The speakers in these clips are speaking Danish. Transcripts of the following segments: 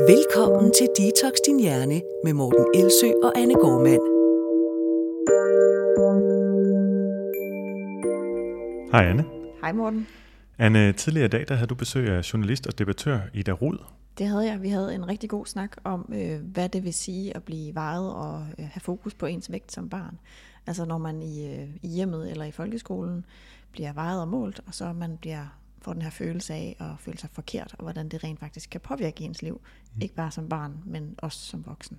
Velkommen til Detox Din Hjerne med Morten Elsø og Anne Gormand. Hej Anne. Hej Morten. Anne, tidligere i dag der havde du besøg af journalist og debattør Ida Rud. Det havde jeg. Vi havde en rigtig god snak om, øh, hvad det vil sige at blive vejet og øh, have fokus på ens vægt som barn. Altså når man i, øh, i hjemmet eller i folkeskolen bliver vejet og målt, og så man bliver får den her følelse af at føle sig forkert, og hvordan det rent faktisk kan påvirke ens liv. Mm. Ikke bare som barn, men også som voksen.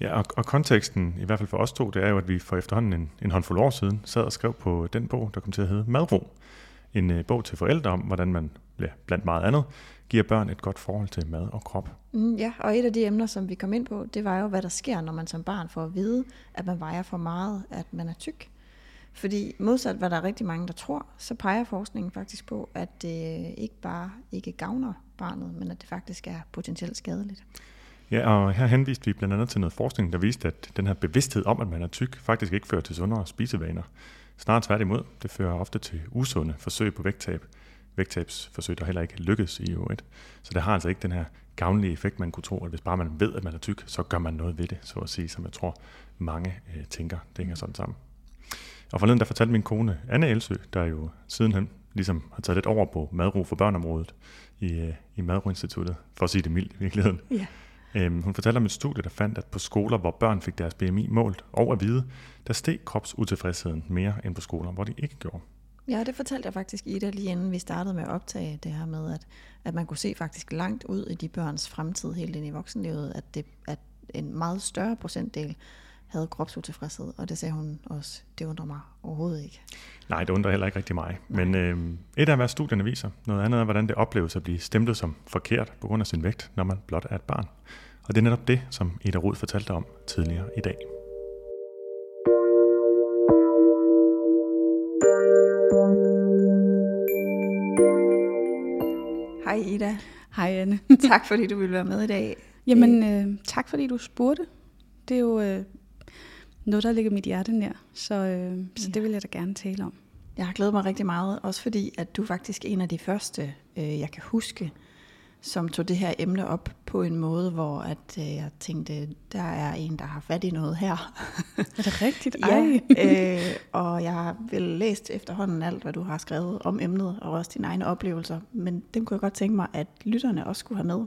Ja, og, og konteksten, i hvert fald for os to, det er jo, at vi for efterhånden en, en håndfuld år siden sad og skrev på den bog, der kom til at hedde Madro. En uh, bog til forældre om, hvordan man, ja, blandt meget andet, giver børn et godt forhold til mad og krop. Mm, ja, og et af de emner, som vi kom ind på, det var jo, hvad der sker, når man som barn får at vide, at man vejer for meget, at man er tyk. Fordi modsat hvad der er rigtig mange, der tror, så peger forskningen faktisk på, at det ikke bare ikke gavner barnet, men at det faktisk er potentielt skadeligt. Ja, og her henviste vi blandt andet til noget forskning, der viste, at den her bevidsthed om, at man er tyk, faktisk ikke fører til sundere spisevaner. Snarere tværtimod, det fører ofte til usunde forsøg på vægttab. Vægttabsforsøg, der heller ikke lykkes i øvrigt. Så det har altså ikke den her gavnlige effekt, man kunne tro, at hvis bare man ved, at man er tyk, så gør man noget ved det, så at sige, som jeg tror mange øh, tænker, det hænger sådan sammen. Og forleden der fortalte min kone, Anne Elsø, der jo sidenhen ligesom har taget lidt over på madro for børneområdet i, øh, i Madro-instituttet, for at sige det mildt i virkeligheden. Ja. Øhm, hun fortalte om et studie, der fandt, at på skoler, hvor børn fik deres BMI målt og at vide, der steg kropsutilfredsheden mere end på skoler, hvor de ikke gjorde. Ja, det fortalte jeg faktisk Ida lige inden vi startede med at optage det her med, at, at man kunne se faktisk langt ud i de børns fremtid helt ind i voksenlivet, at, det, at en meget større procentdel havde kropsutilfredshed, og det sagde hun også, det undrer mig overhovedet ikke. Nej, det undrer heller ikke rigtig mig. Nej. Men øh, et af hvad studierne viser, noget andet er, hvordan det opleves at blive stemplet som forkert på grund af sin vægt, når man blot er et barn. Og det er netop det, som Ida Rud fortalte om tidligere i dag. Hej Ida. Hej Anne. tak fordi du ville være med i dag. Jamen, øh, tak fordi du spurgte. Det er jo øh, noget, der ligger mit hjerte nær, så, øh, så ja. det vil jeg da gerne tale om. Jeg har glædet mig rigtig meget, også fordi at du faktisk er en af de første, øh, jeg kan huske, som tog det her emne op på en måde, hvor at, øh, jeg tænkte, der er en, der har fat i noget her. Er det rigtigt? ja, øh, og jeg har vel læst efterhånden alt, hvad du har skrevet om emnet, og også dine egne oplevelser, men dem kunne jeg godt tænke mig, at lytterne også skulle have med.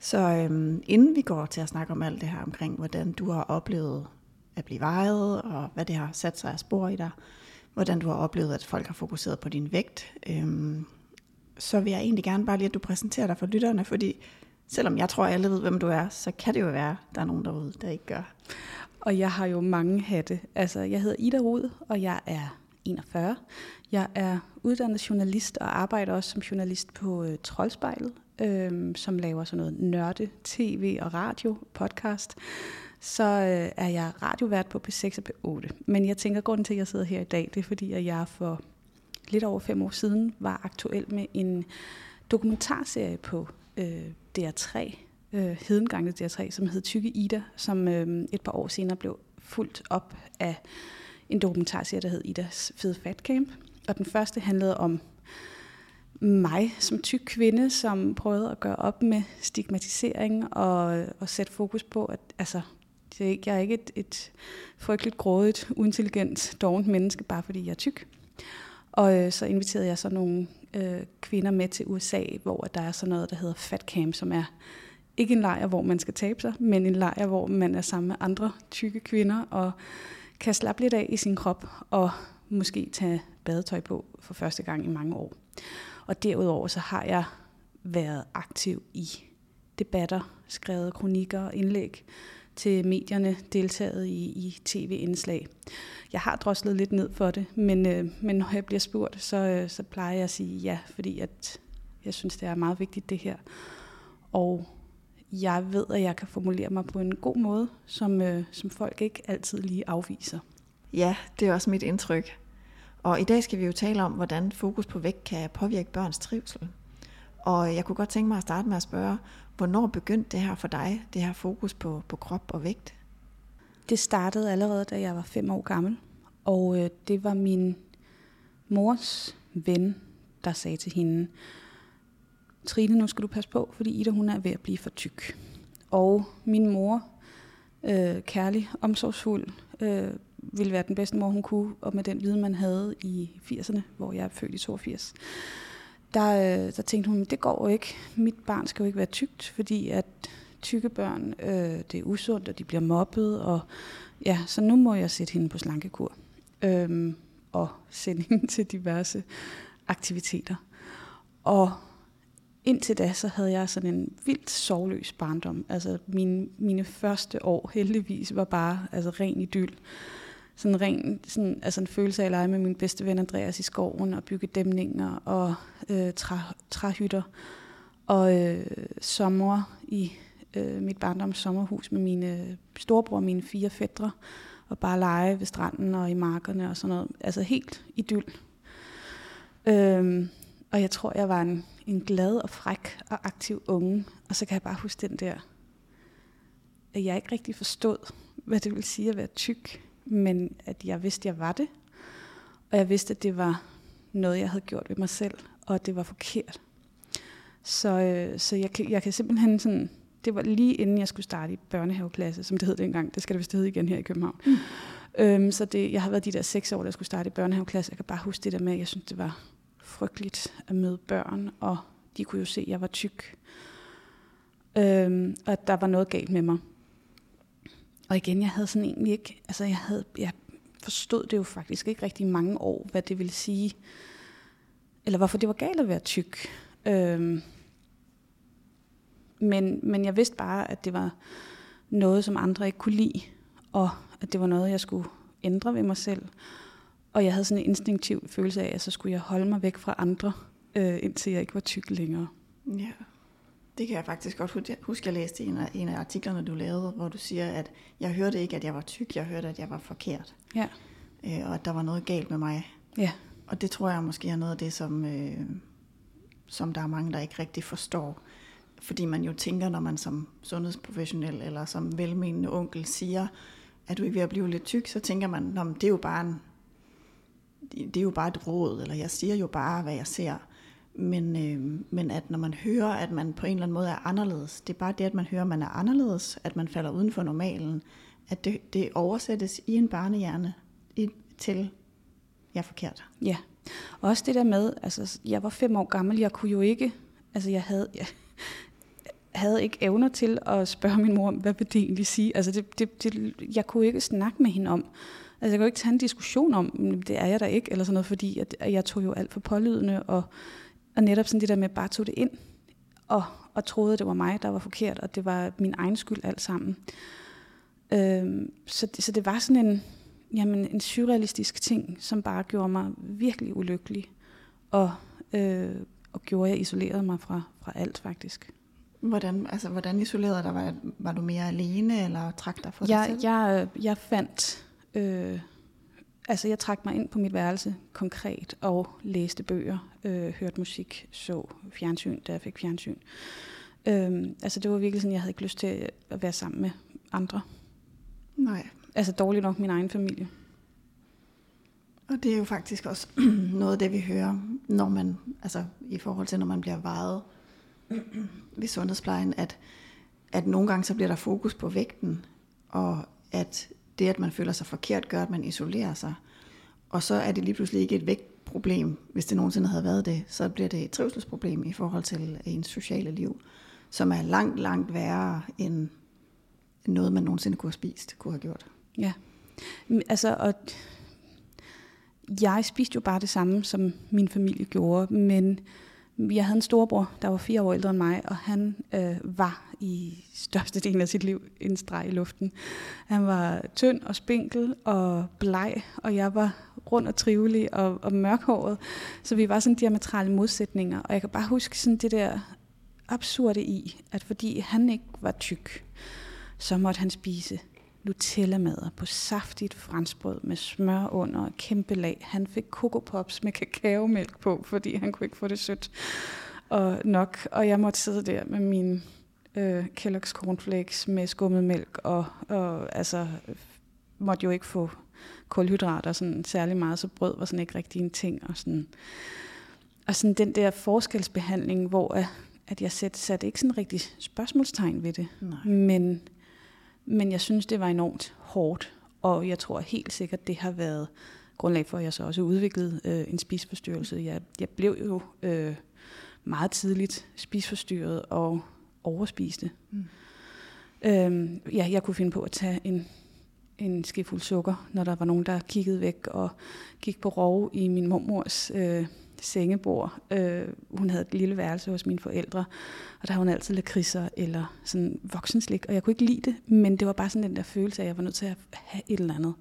Så øhm, inden vi går til at snakke om alt det her omkring, hvordan du har oplevet at blive vejet, og hvad det har sat sig af spor i dig, hvordan du har oplevet, at folk har fokuseret på din vægt, øhm, så vil jeg egentlig gerne bare lige, at du præsenterer dig for lytterne, fordi selvom jeg tror, at alle ved, hvem du er, så kan det jo være, at der er nogen derude, der ikke gør. Og jeg har jo mange hatte. Altså, jeg hedder Ida Rud, og jeg er 41. Jeg er uddannet journalist og arbejder også som journalist på øh, Troldspejlet, øh, som laver sådan noget nørde tv og radio podcast. Så øh, er jeg radiovært på P6 og P8. Men jeg tænker, at grunden til, at jeg sidder her i dag, det er fordi, at jeg for lidt over fem år siden var aktuel med en dokumentarserie på øh, DR3, øh, Hedengangen DR3, som hed Tykke Ida, som øh, et par år senere blev fuldt op af en dokumentarserie, der hed Idas Fede Fat Camp. Og den første handlede om mig som tyk kvinde, som prøvede at gøre op med stigmatisering og, og sætte fokus på, at altså, det er ikke, jeg er ikke et, et frygteligt grådigt, uintelligent, dovent menneske, bare fordi jeg er tyk. Og øh, så inviterede jeg så nogle øh, kvinder med til USA, hvor der er sådan noget, der hedder Fat Camp, som er ikke en lejr, hvor man skal tabe sig, men en lejr, hvor man er sammen med andre tykke kvinder og kan slappe lidt af i sin krop og måske tage badetøj på for første gang i mange år. Og derudover så har jeg været aktiv i debatter, skrevet kronikker og indlæg til medierne, deltaget i, i tv-indslag. Jeg har droslet lidt ned for det, men, øh, men når jeg bliver spurgt, så, øh, så plejer jeg at sige ja, fordi at jeg synes, det er meget vigtigt det her. Og jeg ved, at jeg kan formulere mig på en god måde, som, øh, som folk ikke altid lige afviser. Ja, det er også mit indtryk. Og i dag skal vi jo tale om, hvordan fokus på vægt kan påvirke børns trivsel. Og jeg kunne godt tænke mig at starte med at spørge, hvornår begyndte det her for dig, det her fokus på, på krop og vægt? Det startede allerede, da jeg var fem år gammel. Og øh, det var min mors ven, der sagde til hende, Trine, nu skal du passe på, fordi Ida hun er ved at blive for tyk. Og min mor, øh, kærlig, omsorgsfuld, øh, ville være den bedste mor, hun kunne, og med den viden, man havde i 80'erne, hvor jeg er født i 82, der, øh, der tænkte hun, det går jo ikke. Mit barn skal jo ikke være tykt, fordi at tykke børn, øh, det er usundt, og de bliver mobbet, og ja, så nu må jeg sætte hende på slankekur. Øhm, og sende hende til diverse aktiviteter. Og indtil da, så havde jeg sådan en vildt sovløs barndom. Altså mine, mine første år heldigvis var bare altså, ren idyll. Sådan ren, sådan, altså en følelse af at lege med min bedste ven Andreas i skoven og bygge dæmninger og øh, træ, træhytter. Og øh, sommer i øh, mit barndoms sommerhus med mine storebror og mine fire fædre. Og bare lege ved stranden og i markerne og sådan noget. Altså helt idyll. Øhm, og jeg tror, jeg var en, en glad og fræk og aktiv unge. Og så kan jeg bare huske den der, at jeg ikke rigtig forstod, hvad det vil sige at være tyk. Men at jeg vidste, at jeg var det. Og jeg vidste, at det var noget, jeg havde gjort ved mig selv. Og at det var forkert. Så, øh, så jeg, kan, jeg kan simpelthen sådan... Det var lige inden jeg skulle starte i børnehaveklasse, som det hed dengang. Det skal det vist hedde igen her i København. Mm. Øhm, så det, jeg har været de der seks år, der jeg skulle starte i børnehaveklasse. Jeg kan bare huske det der med, at jeg synes, det var frygteligt at møde børn, og de kunne jo se, at jeg var tyk. Øhm, og at der var noget galt med mig. Og igen, jeg havde sådan egentlig ikke, altså jeg, havde, jeg forstod det jo faktisk ikke rigtig mange år, hvad det ville sige, eller hvorfor det var galt at være tyk. Øhm, men, men jeg vidste bare, at det var noget, som andre ikke kunne lide, og at det var noget, jeg skulle ændre ved mig selv. Og jeg havde sådan en instinktiv følelse af, at så skulle jeg holde mig væk fra andre, øh, indtil jeg ikke var tyk længere. Ja, det kan jeg faktisk godt huske, jeg læste en af, en af artiklerne, du lavede, hvor du siger, at jeg hørte ikke, at jeg var tyk, jeg hørte, at jeg var forkert. Ja. Øh, og at der var noget galt med mig. Ja. Og det tror jeg måske er noget af det, som, øh, som der er mange, der ikke rigtig forstår. Fordi man jo tænker, når man som sundhedsprofessionel eller som velmenende onkel siger, at du ikke ved at blive lidt tyk, så tænker man, at det er jo bare en, det er jo bare et råd, eller jeg siger jo bare, hvad jeg ser. Men, øh, men at når man hører, at man på en eller anden måde er anderledes, det er bare det, at man hører, at man er anderledes, at man falder uden for normalen, at det, det oversættes i en barnehjerne i, til, jeg er forkert. Ja, og også det der med, altså jeg var fem år gammel, jeg kunne jo ikke, altså jeg havde, jeg, havde ikke evner til at spørge min mor hvad vil det egentlig sige? Altså det, det, det, jeg kunne ikke snakke med hende om. Altså jeg kunne ikke tage en diskussion om, det er jeg da ikke, eller sådan noget, fordi at jeg tog jo alt for pålydende, og, og netop sådan det der med, bare tog det ind, og, og troede, at det var mig, der var forkert, og det var min egen skyld alt sammen. Øhm, så, så det var sådan en, jamen, en surrealistisk ting, som bare gjorde mig virkelig ulykkelig, og, øh, og gjorde, at jeg isolerede mig fra, fra alt faktisk. Hvordan, altså, hvordan isolerede dig? Var, var du mere alene, eller trak dig for jeg, dig selv? Jeg, jeg fandt... Øh, altså, jeg trak mig ind på mit værelse konkret og læste bøger, øh, hørte musik, så fjernsyn, da jeg fik fjernsyn. Øh, altså, det var virkelig sådan, jeg havde ikke lyst til at være sammen med andre. Nej. Altså, dårligt nok min egen familie. Og det er jo faktisk også noget af det, vi hører, når man, altså i forhold til, når man bliver vejet ved sundhedsplejen, at, at nogle gange så bliver der fokus på vægten, og at det, at man føler sig forkert, gør, at man isolerer sig. Og så er det lige pludselig ikke et vægtproblem, hvis det nogensinde havde været det, så bliver det et trivselsproblem i forhold til ens sociale liv, som er langt, langt værre end noget, man nogensinde kunne have spist, kunne have gjort. Ja, mm, altså, og jeg spiste jo bare det samme, som min familie gjorde, men jeg havde en storebror, der var fire år ældre end mig, og han øh, var i største del af sit liv en streg i luften. Han var tynd og spinkel og bleg, og jeg var rund og trivelig og, og mørkhåret. Så vi var sådan diametrale modsætninger, og jeg kan bare huske sådan det der absurde i, at fordi han ikke var tyk, så måtte han spise Nutella-madder på saftigt franskbrød med smør under og kæmpe lag. Han fik Coco Pops med kakaomælk på, fordi han kunne ikke få det sødt og nok. Og jeg måtte sidde der med min øh, Kellogg's cornflakes med skummet mælk, og, og altså måtte jo ikke få kulhydrater sådan særlig meget, så brød var sådan ikke rigtig en ting. Og sådan, og sådan den der forskelsbehandling, hvor at, jeg satte, satte ikke sådan rigtig spørgsmålstegn ved det. Nej. Men, men jeg synes, det var enormt hårdt, og jeg tror helt sikkert, det har været grundlag for, at jeg så også udviklede øh, en spiseforstyrrelse. Jeg, jeg blev jo øh, meget tidligt spiseforstyrret og overspiste. Mm. Øhm, ja, jeg kunne finde på at tage en, en skefuld sukker, når der var nogen, der kiggede væk og gik på rov i min mormors øh, sengebord. Øh, hun havde et lille værelse hos mine forældre, og der havde hun altid lakridser eller sådan voksenslik, og jeg kunne ikke lide det, men det var bare sådan den der følelse af, at jeg var nødt til at have et eller andet.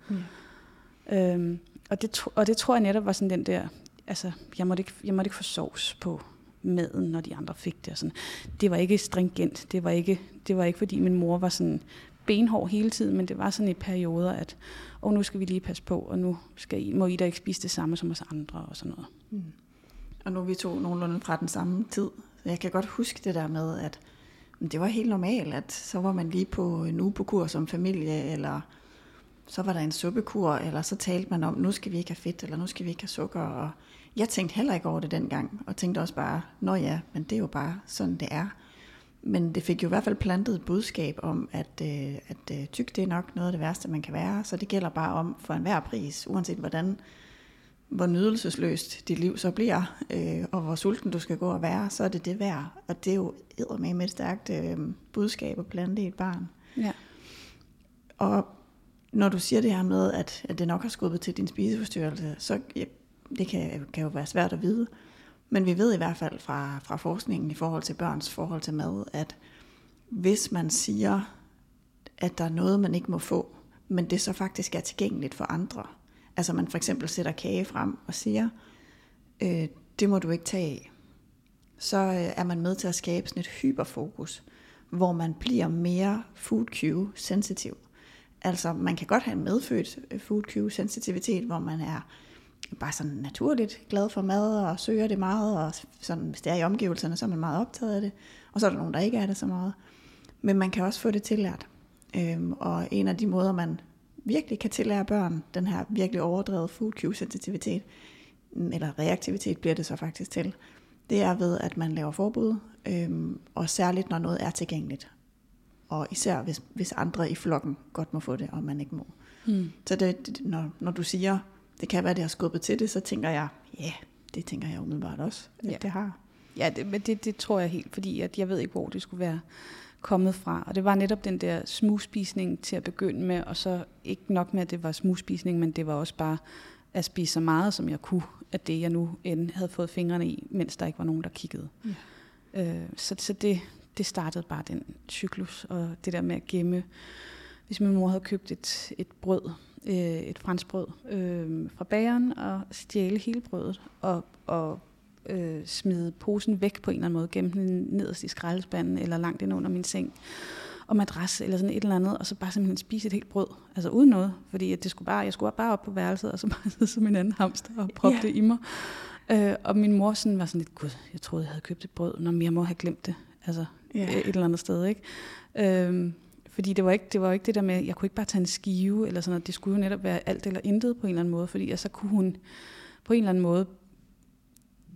Ja. Øhm, og, det, og det tror jeg netop var sådan den der, altså jeg måtte ikke, jeg måtte ikke få sovs på maden, når de andre fik det. Og sådan. Det var ikke stringent, det var ikke, det var ikke fordi min mor var sådan benhård hele tiden, men det var sådan i perioder, at og nu skal vi lige passe på, og nu skal I, må I da ikke spise det samme som os andre og sådan noget. Mm. Og nu er vi to nogenlunde fra den samme tid. Så jeg kan godt huske det der med, at det var helt normalt, at så var man lige på en uge på kur som familie, eller så var der en suppekur, eller så talte man om, nu skal vi ikke have fedt, eller nu skal vi ikke have sukker. Og jeg tænkte heller ikke over det dengang, og tænkte også bare, nå ja, men det er jo bare sådan, det er. Men det fik jo i hvert fald plantet et budskab om, at, øh, at øh, tyk det er nok noget af det værste, man kan være. Så det gælder bare om for enhver pris, uanset hvordan, hvor nydelsesløst dit liv så bliver, øh, og hvor sulten du skal gå og være, så er det det værd. Og det er jo med et stærkt øh, budskab at plante i et barn. Ja. Og når du siger det her med, at, at det nok har skubbet til din spiseforstyrrelse, så ja, det kan, kan jo være svært at vide. Men vi ved i hvert fald fra, fra forskningen i forhold til børns forhold til mad, at hvis man siger, at der er noget, man ikke må få, men det så faktisk er tilgængeligt for andre. Altså man for eksempel sætter kage frem og siger, øh, det må du ikke tage af. Så øh, er man med til at skabe sådan et hyperfokus, hvor man bliver mere food cue sensitiv. Altså man kan godt have en medfødt øh, food cue sensitivitet, hvor man er bare sådan naturligt glad for mad og søger det meget, og sådan, hvis det er i omgivelserne, så er man meget optaget af det. Og så er der nogen, der ikke er det så meget. Men man kan også få det tillært. Øhm, og en af de måder, man virkelig kan tillære børn, den her virkelig overdrevet food cue sensitivitet, eller reaktivitet bliver det så faktisk til, det er ved, at man laver forbud, øhm, og særligt når noget er tilgængeligt. Og især hvis, hvis andre i flokken godt må få det, og man ikke må. Mm. Så det, det, når, når du siger, det kan være, det har skubbet til det, så tænker jeg, ja, yeah, det tænker jeg umiddelbart også, at Ja. det har. Ja, det, men det, det tror jeg helt, fordi at jeg ved ikke, hvor det skulle være kommet fra. Og det var netop den der smugspisning til at begynde med, og så ikke nok med, at det var smugspisning, men det var også bare at spise så meget, som jeg kunne, af det, jeg nu end havde fået fingrene i, mens der ikke var nogen, der kiggede. Ja. Øh, så så det, det startede bare den cyklus, og det der med at gemme. Hvis min mor havde købt et, et brød, øh, et franskbrød øh, fra bageren, og stjæle hele brødet, og, og øh, smide posen væk på en eller anden måde, gemme den nederst i skraldespanden, eller langt ind under min seng, og madras, eller sådan et eller andet, og så bare simpelthen spise et helt brød, altså uden noget, fordi at det skulle bare, jeg skulle bare op på værelset, og så bare sidde som en anden hamster og proppe Ja. det i mig. Øh, og min mor sådan var sådan lidt, gud, jeg troede, jeg havde købt et brød, når jeg må have glemt det, altså Ja. et eller andet sted, ikke? Øhm, fordi det var, ikke, det var ikke det der med, jeg kunne ikke bare tage en skive, eller sådan noget. Det skulle jo netop være alt eller intet på en eller anden måde, fordi så kunne hun på en eller anden måde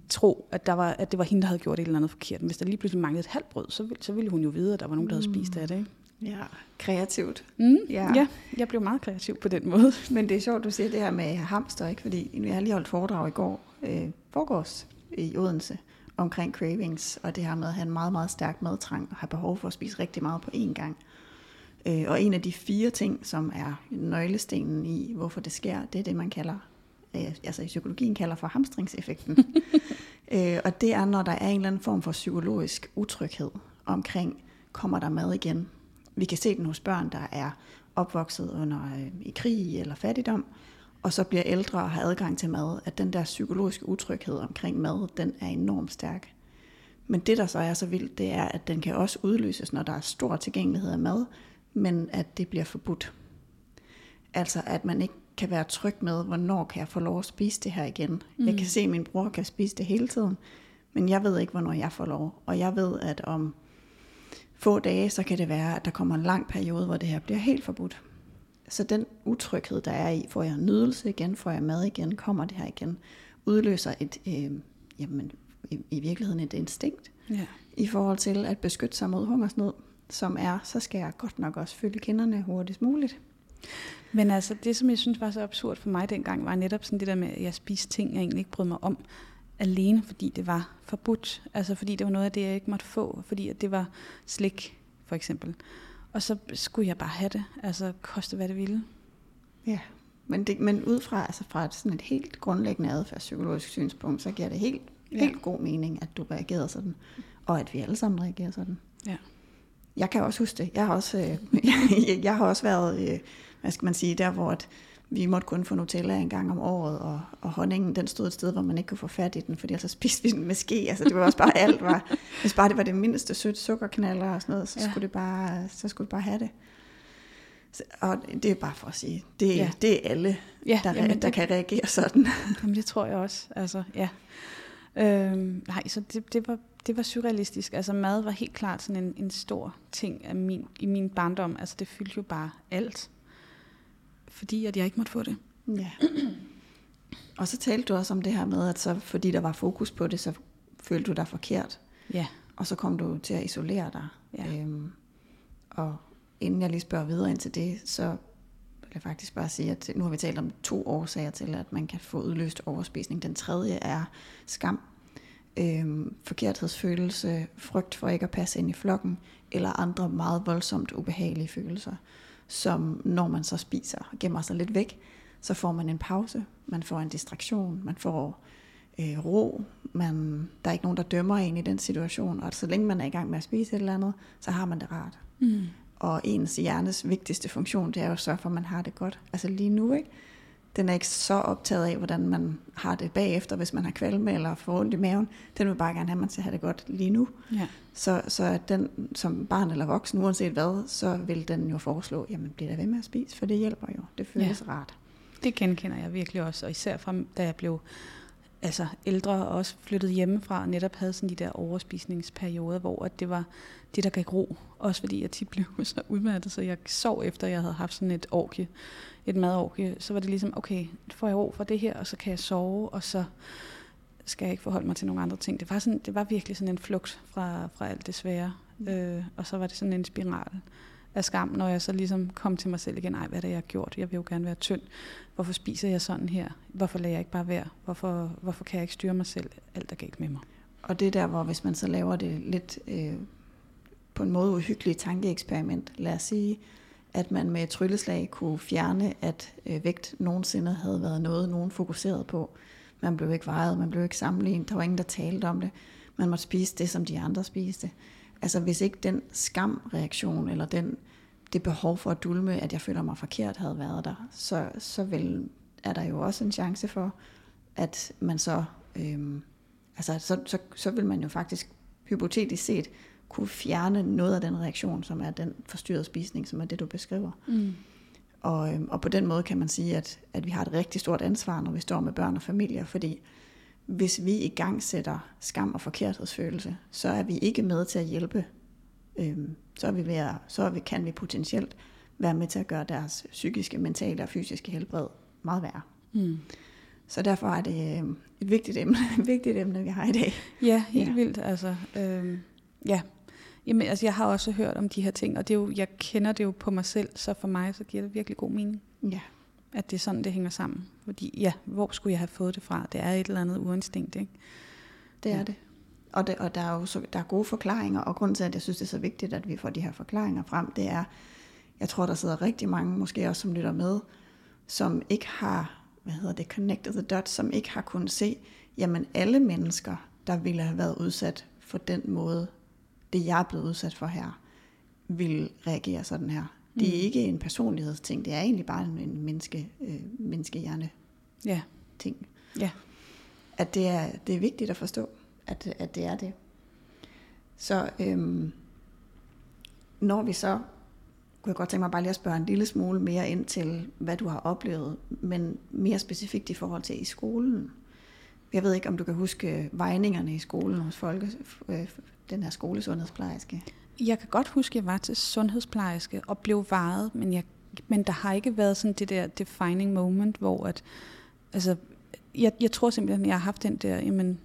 tro, at, der var, at det var hende, der havde gjort et eller andet forkert. Men hvis der lige pludselig manglede et halvt brød, så ville, så ville hun jo vide, at der var nogen, der havde spist af det. Ikke? Ja, kreativt. Mm, Ja. ja. ja, jeg blev meget kreativ på den måde. Men det er sjovt, du siger det her med hamster, ikke? fordi jeg har lige holdt foredrag i går, øh, forgårs i Odense, omkring cravings, og det her med at have en meget, meget stærk madtrang, og have behov for at spise rigtig meget på én gang. Øh, og en af de fire ting, som er nøglestenen i, hvorfor det sker, det er det, man kalder, øh, altså i psykologien kalder for hamstringseffekten. øh, og det er, når der er en eller anden form for psykologisk utryghed omkring, kommer der mad igen? Vi kan se den hos børn, der er opvokset under øh, i krig eller fattigdom, og så bliver ældre og har adgang til mad, at den der psykologiske utryghed omkring mad, den er enormt stærk. Men det, der så er så vildt, det er, at den kan også udløses, når der er stor tilgængelighed af mad, men at det bliver forbudt. Altså, at man ikke kan være tryg med, hvornår kan jeg få lov at spise det her igen. Mm. Jeg kan se, at min bror kan spise det hele tiden, men jeg ved ikke, hvornår jeg får lov. Og jeg ved, at om få dage, så kan det være, at der kommer en lang periode, hvor det her bliver helt forbudt. Så den utryghed, der er i, får jeg nydelse igen, får jeg mad igen, kommer det her igen, udløser et, øh, jamen, i, i virkeligheden et instinkt Ja. i forhold til at beskytte sig mod hungersnød, som er, så skal jeg godt nok også fylde kinderne hurtigst muligt. Men altså, det som jeg synes var så absurd for mig dengang, var netop sådan det der med, at jeg spiste ting, jeg egentlig ikke brød mig om, alene fordi det var forbudt. Altså fordi det var noget af det, jeg ikke måtte få, fordi at det var slik, for eksempel. Og så skulle jeg bare have det, altså koste hvad det ville. Ja, men, det, men ud fra, altså fra et, sådan et helt grundlæggende adfærdspsykologisk synspunkt, så giver det helt, Ja. helt god mening, at du reagerede sådan, og at vi alle sammen reagerer sådan. Ja. Jeg kan også huske det. Jeg har også, øh, jeg har også været, øh, hvad skal man sige, der hvor at vi måtte kun få Nutella en gang om året, og, og honningen den stod et sted, hvor man ikke kunne få fat i den, fordi ellers spiste vi den med ske. Altså det var også bare alt. Var, hvis bare det var det mindste sødt sukkerknaller og sådan noget, så, Ja. skulle, det bare, så skulle det bare have det. Så, og det er bare for at sige, det, Ja. det er alle, Ja, der, jamen, der det- kan reagere sådan. Jamen det tror jeg også, altså ja. Øhm, nej, så det, det, var, det var surrealistisk. Altså mad var helt klart sådan en, en stor ting af min, i min barndom. Altså det fyldte jo bare alt. Fordi at jeg ikke måtte få det. Ja. Og så talte du også om det her med, at så, fordi der var fokus på det, så følte du dig forkert. Ja. Og så kom du til at isolere dig. Ja. Øhm, og inden jeg lige spørger videre ind til det, så vil jeg faktisk bare sige, at nu har vi talt om to årsager til, at man kan få udløst overspisning. Den tredje er skam, øhm, forkerthedsfølelse, frygt for ikke at passe ind i flokken, eller andre meget voldsomt ubehagelige følelser, som når man så spiser og gemmer sig lidt væk, så får man en pause, man får en distraktion, man får øh, ro, man, der er ikke nogen, der dømmer en i den situation, og så længe man er i gang med at spise et eller andet, så har man det rart. Mm. Og ens hjernes vigtigste funktion, det er jo at sørge for, at man har det godt. Altså lige nu, ikke? Den er ikke så optaget af, hvordan man har det bagefter, hvis man har kvalme eller får ondt i maven. Den vil bare gerne have, at man skal have det godt lige nu. Ja. Så, så at den som barn eller voksen, uanset hvad, så vil den jo foreslå, jamen bliv da ved med at spise, for det hjælper jo. Det føles ja. rart. Det genkender jeg virkelig også, og især fra da jeg blev altså ældre og også flyttet hjemmefra, og netop havde sådan de der overspisningsperioder, hvor at det var det, der gav ro. Også fordi jeg tit blev så udmattet, så jeg sov efter, jeg havde haft sådan et orgie, et madorgie. Så var det ligesom, okay, får jeg ro fra det her, og så kan jeg sove, og så skal jeg ikke forholde mig til nogle andre ting. Det var, sådan, det var virkelig sådan en flugt fra, fra alt det svære. Øh, og så var det sådan en spiral af skam, når jeg så ligesom kom til mig selv igen. Ej, hvad er det, jeg har gjort? Jeg vil jo gerne være tynd. Hvorfor spiser jeg sådan her? Hvorfor lader jeg ikke bare være? Hvorfor, hvorfor kan jeg ikke styre mig selv? Alt er galt med mig. Og det er der, hvor hvis man så laver det lidt øh, på en måde uhyggeligt tankeeksperiment, lad os sige, at man med et trylleslag kunne fjerne, at øh, vægt nogensinde havde været noget, nogen fokuserede på. Man blev ikke vejet, man blev ikke sammenlignet, der var ingen, der talte om det. Man måtte spise det, som de andre spiste. Altså hvis ikke den skamreaktion, eller den, det behov for at dulme, at jeg føler mig forkert, havde været der, så, så vil, er der jo også en chance for, at man så, øhm, altså så, så, så vil man jo faktisk hypotetisk set kunne fjerne noget af den reaktion, som er den forstyrrede spisning, som er det, du beskriver. Mm. Og, øhm, og på den måde kan man sige, at, at vi har et rigtig stort ansvar, når vi står med børn og familier, fordi hvis vi i gang sætter skam og forkerthedsfølelse, så er vi ikke med til at hjælpe. Øhm, så er vi ved at, så er vi, kan vi potentielt være med til at gøre deres psykiske, mentale og fysiske helbred meget værre. Mm. Så derfor er det øhm, et vigtigt emne, et vigtigt emne, vi har i dag. Ja, helt Ja. vildt. Altså, øhm, ja. Jamen, altså, jeg har også hørt om de her ting, og det er jo, jeg kender det jo på mig selv, så for mig så giver det virkelig god mening, Ja, at det er sådan, det hænger sammen. Fordi, ja, hvor skulle jeg have fået det fra? Det er et eller andet uinstinkt, ikke? det er Ja. det. Og, det, og der er jo så, der er gode forklaringer, og grunden til, at jeg synes, det er så vigtigt, at vi får de her forklaringer frem, det er, jeg tror, der sidder rigtig mange, måske også som lytter med, som ikke har, hvad hedder det, connected the dots, som ikke har kunnet se, jamen alle mennesker, der ville have været udsat for den måde, det jeg er blevet udsat for her, vil reagere sådan her. Det er Mm. ikke en personlighedsting, det er egentlig bare en, en menneske, øh, menneskehjerne Ja, ting. ja. At det er, det er vigtigt at forstå, at, at det er det. Så øhm, når vi så, kunne jeg godt tænke mig bare lige at spørge en lille smule mere ind til, hvad du har oplevet, men mere specifikt i forhold til i skolen. Jeg ved ikke, om du kan huske vejningerne i skolen hos folke, øh, den her skolesundhedsplejerske. Jeg kan godt huske, at jeg var til sundhedsplejerske og blev varet, men, jeg, men der har ikke været sådan det der defining moment, hvor at, altså, jeg, jeg tror simpelthen, at jeg har haft den der, jamen,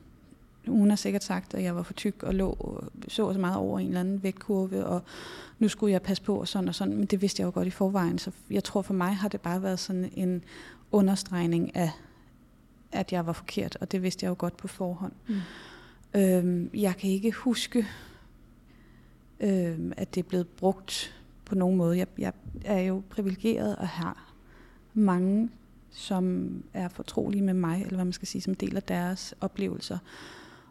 hun har sikkert sagt, at jeg var for tyk og lå så så meget over en eller anden vægtkurve, og nu skulle jeg passe på og sådan og sådan, men det vidste jeg jo godt i forvejen, så jeg tror for mig har det bare været sådan en understregning af, at jeg var forkert, og det vidste jeg jo godt på forhånd. Mm. Øhm, jeg kan ikke huske, øhm, at det er blevet brugt på nogen måde. Jeg, jeg er jo privilegeret og har mange, som er fortrolige med mig, eller hvad man skal sige, som deler deres oplevelser.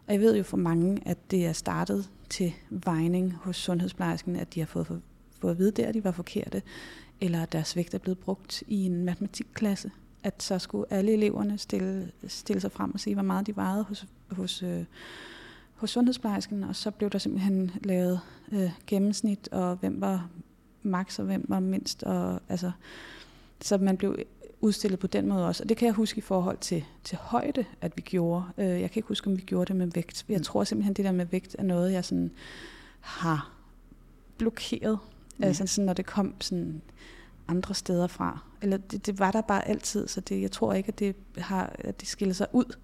Og jeg ved jo for mange, at det er startet til vejning hos sundhedsplejersken, at de har fået, for, fået at vide der, at de var forkerte, eller at deres vægt er blevet brugt i en matematikklasse. At så skulle alle eleverne stille, stille sig frem og sige, hvor meget de vejede hos, hos, øh, hos sundhedsplejersken, og så blev der simpelthen lavet øh, gennemsnit, og hvem var max, og hvem var mindst, og altså, så man blev udstillet på den måde også. Og det kan jeg huske i forhold til, til højde, at vi gjorde. Øh, jeg kan ikke huske, om vi gjorde det med vægt. Jeg mm. tror simpelthen, det der med vægt er noget, jeg sådan har blokeret. Ja. Altså sådan, når det kom sådan andre steder fra. Eller det, det var der bare altid, så det, jeg tror ikke, at det, har, at det skiller sig ud,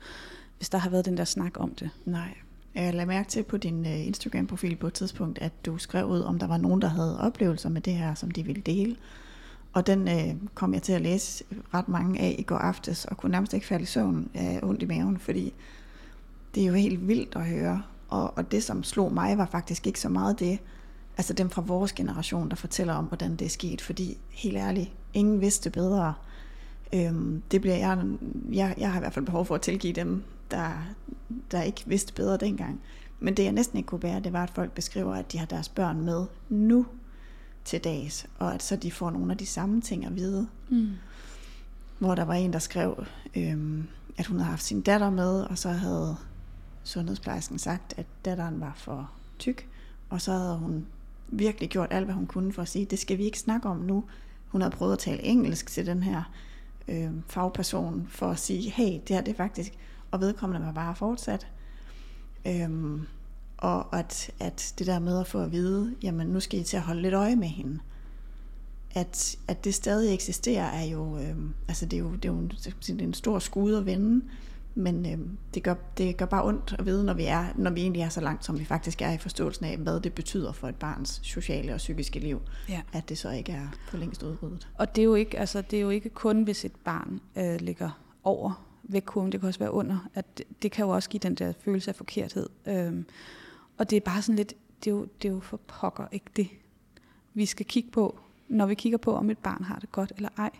hvis der har været den der snak om det. Nej. Jeg lagde mærke til på din øh, Instagram-profil på et tidspunkt, at du skrev ud, om der var nogen, der havde oplevelser med det her, som de ville dele. Og den øh, kom jeg til at læse ret mange af i går aftes, og kunne nærmest ikke falde i søvn af ondt i maven, fordi det er jo helt vildt at høre. Og, og det, som slog mig, var faktisk ikke så meget det, altså dem fra vores generation, der fortæller om, hvordan det er sket, fordi helt ærligt, ingen vidste bedre. Øhm, det bliver jeg, jeg, jeg har i hvert fald behov for at tilgive dem, der, der ikke vidste bedre dengang. Men det jeg næsten ikke kunne bære, det var, at folk beskriver, at de har deres børn med nu til dags, og at så de får nogle af de samme ting at vide. Mm. Hvor der var en, der skrev, øhm, at hun havde haft sin datter med, og så havde sundhedsplejersken sagt, at datteren var for tyk, og så havde hun virkelig gjort alt, hvad hun kunne for at sige, det skal vi ikke snakke om nu. Hun havde prøvet at tale engelsk til den her øh, fagperson, for at sige, hey, det her det er faktisk, og vedkommende var bare fortsat. Øhm, og at, at det der med at få at vide, jamen nu skal I til at holde lidt øje med hende. At, at det stadig eksisterer er jo, øh, altså det er jo, det er jo en, det er en stor skud at vende, men øh, det, gør, det gør bare ondt at vide, når vi, er, når vi egentlig er så langt, som vi faktisk er i forståelsen af, hvad det betyder for et barns sociale og psykiske liv, ja. at det så ikke er for længst udryddet. Og det er jo ikke, altså, det er jo ikke kun, hvis et barn øh, ligger over vægtkurven, det kan også være under, at det, det kan jo også give den der følelse af forkerthed. Øh, og det er bare sådan lidt, det er jo, det er jo for pokker ikke det, vi skal kigge på, når vi kigger på, om et barn har det godt eller ej.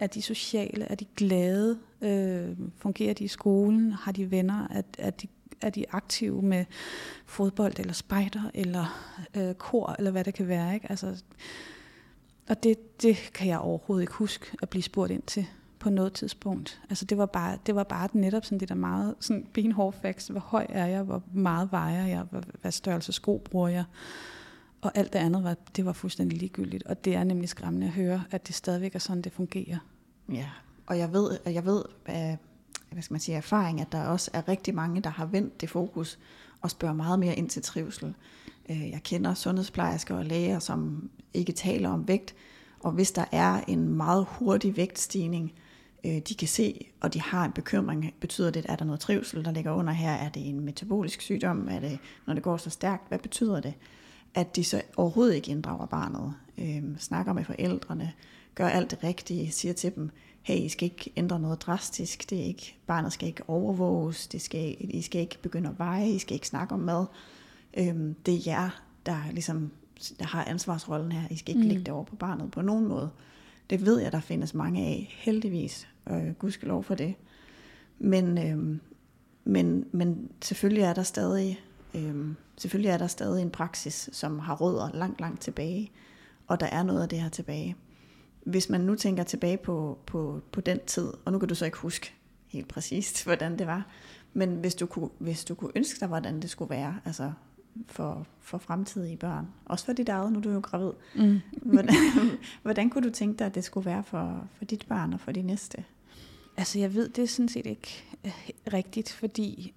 Er de sociale? Er de glade? Øh, fungerer de i skolen? Har de venner? Er, er, de, er de aktive med fodbold eller spejder eller øh, kor eller hvad det kan være? Ikke? Altså, og det, det kan jeg overhovedet ikke huske at blive spurgt ind til på noget tidspunkt. Altså det var bare, det var bare netop sådan det der meget sådan benhård facts. Hvor høj er jeg? Hvor meget vejer jeg? Hvad, hvad størrelse sko bruger jeg? Og alt det andet, var, det var fuldstændig ligegyldigt. Og det er nemlig skræmmende at høre, at det stadigvæk er sådan, det fungerer. Ja, og jeg ved, jeg ved af, hvad skal man sige, erfaring, at der også er rigtig mange, der har vendt det fokus og spørger meget mere ind til trivsel. Øh, jeg kender sundhedsplejersker og læger, som ikke taler om vægt, og hvis der er en meget hurtig vægtstigning, øh, de kan se, og de har en bekymring, betyder det, at der noget trivsel, der ligger under her? Er det en metabolisk sygdom? Er det, når det går så stærkt? Hvad betyder det? At de så overhovedet ikke inddrager barnet, øh, snakker med forældrene, gør alt det rigtige, siger til dem, hey, I skal ikke ændre noget drastisk, det er ikke, barnet skal ikke overvåges, det skal, I skal ikke begynde at veje, I skal ikke snakke om mad. Øh, det er jer, der, ligesom, der har ansvarsrollen her, I skal ikke mm. lægge det over på barnet på nogen måde. Det ved jeg, der findes mange af, heldigvis øh, gudskelov for det. Men, øh, men, men selvfølgelig er der stadig øh, selvfølgelig er der stadig en praksis, som har rødder langt, langt tilbage, og der er noget af det her tilbage. Hvis man nu tænker tilbage på, på, på den tid, og nu kan du så ikke huske helt præcist, hvordan det var, men hvis du kunne, hvis du kunne ønske dig, hvordan det skulle være, altså for, for fremtidige børn, også for dit eget, nu er du jo gravid, mm. hvordan, hvordan kunne du tænke dig, at det skulle være for, for dit barn og for de næste? Altså jeg ved det sådan set ikke øh, rigtigt, fordi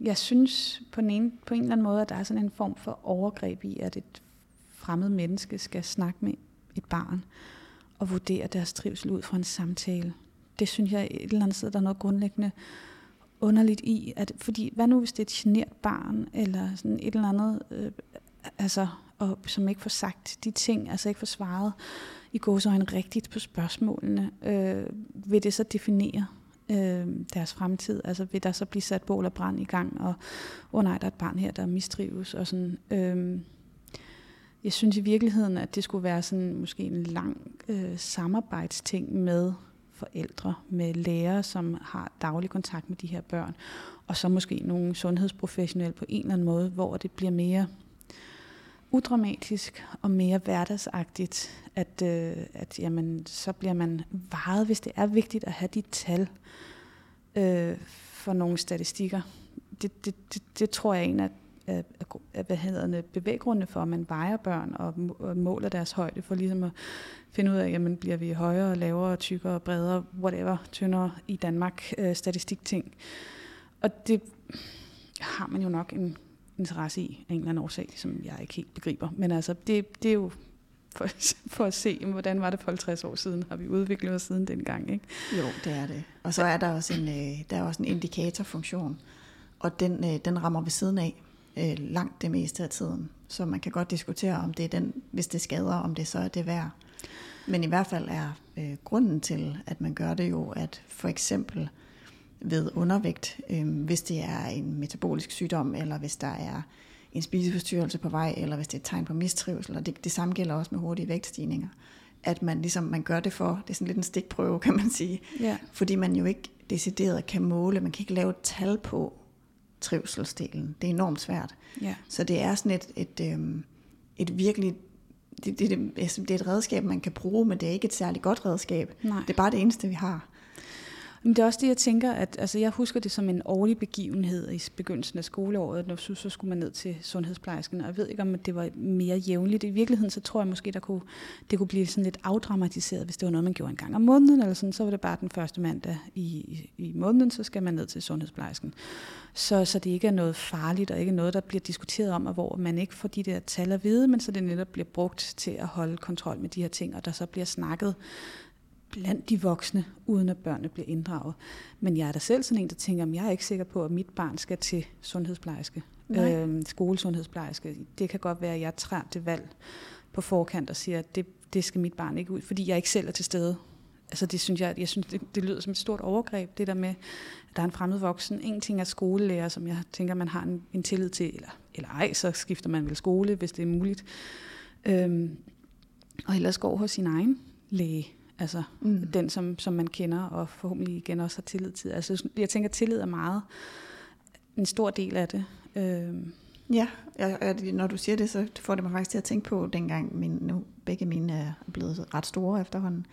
jeg synes på en, en, på en eller anden måde, at der er sådan en form for overgreb i, at et fremmed menneske skal snakke med et barn og vurdere deres trivsel ud fra en samtale. Det synes jeg et eller andet sted, der er noget grundlæggende underligt i, at, fordi hvad nu hvis det er et genert barn, eller sådan et eller andet, øh, altså, og, som ikke får sagt de ting, altså ikke får svaret i gåsøjne rigtigt på spørgsmålene, øh, vil det så definere øh, deres fremtid? Altså vil der så blive sat bål og brand i gang, og åh oh, nej, der er et barn her, der mistrives, og sådan... Øh, jeg synes i virkeligheden, at det skulle være sådan måske en lang øh, samarbejdsting med forældre, med lærere, som har daglig kontakt med de her børn, og så måske nogle sundhedsprofessionelle på en eller anden måde, hvor det bliver mere udramatisk og mere hverdagsagtigt, at, øh, at jamen, så bliver man varet, hvis det er vigtigt at have de tal øh, for nogle statistikker. Det, det, det, det tror jeg er en af, af, af hvad hedder det, bevæggrundene for, at man vejer børn og, og måler deres højde, for ligesom at finde ud af, jamen, bliver vi højere, lavere, tykkere, bredere, whatever, tyndere i Danmark, øh, statistikting. Og det har man jo nok en interesse i af en eller anden årsag, som jeg ikke helt begriber. Men altså, det, det er jo for, for at se, hvordan var det for 50 år siden, har vi udviklet os siden dengang, ikke? Jo, det er det. Og så er der også en, øh, der er også en indikatorfunktion, og den, øh, den rammer ved siden af øh, langt det meste af tiden. Så man kan godt diskutere, om det er den, hvis det skader, om det så er det værd. Men i hvert fald er øh, grunden til, at man gør det jo, at for eksempel ved undervægt, øh, hvis det er en metabolisk sygdom, eller hvis der er en spiseforstyrrelse på vej, eller hvis det er et tegn på mistrivsel, og det, det samme gælder også med hurtige vægtstigninger, at man ligesom, man gør det for, det er sådan lidt en stikprøve, kan man sige, Ja. fordi man jo ikke decideret kan måle, man kan ikke lave et tal på trivselsdelen. Det er enormt svært. Ja. Så det er sådan et, et, øhm, et virkelig, det, det, det, det er et redskab, man kan bruge, men det er ikke et særligt godt redskab. Nej. Det er bare det eneste, vi har. Men det er også det, jeg tænker, at altså, jeg husker det som en årlig begivenhed i begyndelsen af skoleåret, når så, så skulle man ned til sundhedsplejersken, og jeg ved ikke, om det var mere jævnligt. I virkeligheden, så tror jeg måske, der kunne, det kunne blive sådan lidt afdramatiseret, hvis det var noget, man gjorde en gang om måneden, eller sådan, så var det bare den første mandag i, i, i måneden, så skal man ned til sundhedsplejersken. Så, så det ikke er noget farligt, og ikke noget, der bliver diskuteret om, og hvor man ikke får de der tal at vide, men så det netop bliver brugt til at holde kontrol med de her ting, og der så bliver snakket blandt de voksne, uden at børnene bliver inddraget. Men jeg er da selv sådan en, der tænker, at jeg er ikke sikker på, at mit barn skal til sundhedsplejerske, Nej. øhm, skolesundhedsplejerske. Det kan godt være, at jeg træder det valg på forkant og siger, at det, det skal mit barn ikke ud, fordi jeg ikke selv er til stede. Altså det synes jeg, jeg synes, det, det lyder som et stort overgreb, det der med, at der er en fremmed voksen. En ting er skolelærer, som jeg tænker, man har en, en tillid til, eller, eller ej, så skifter man vel skole, hvis det er muligt. Øhm, og ellers går hos sin egen læge. Altså Mm. den, som, som man kender, og forhåbentlig igen også har tillid til. Altså, jeg tænker, at tillid er meget en stor del af det. Øhm, Ja, og og når du siger det, så får det mig faktisk til at tænke på, dengang min, nu begge mine er blevet ret store efterhånden,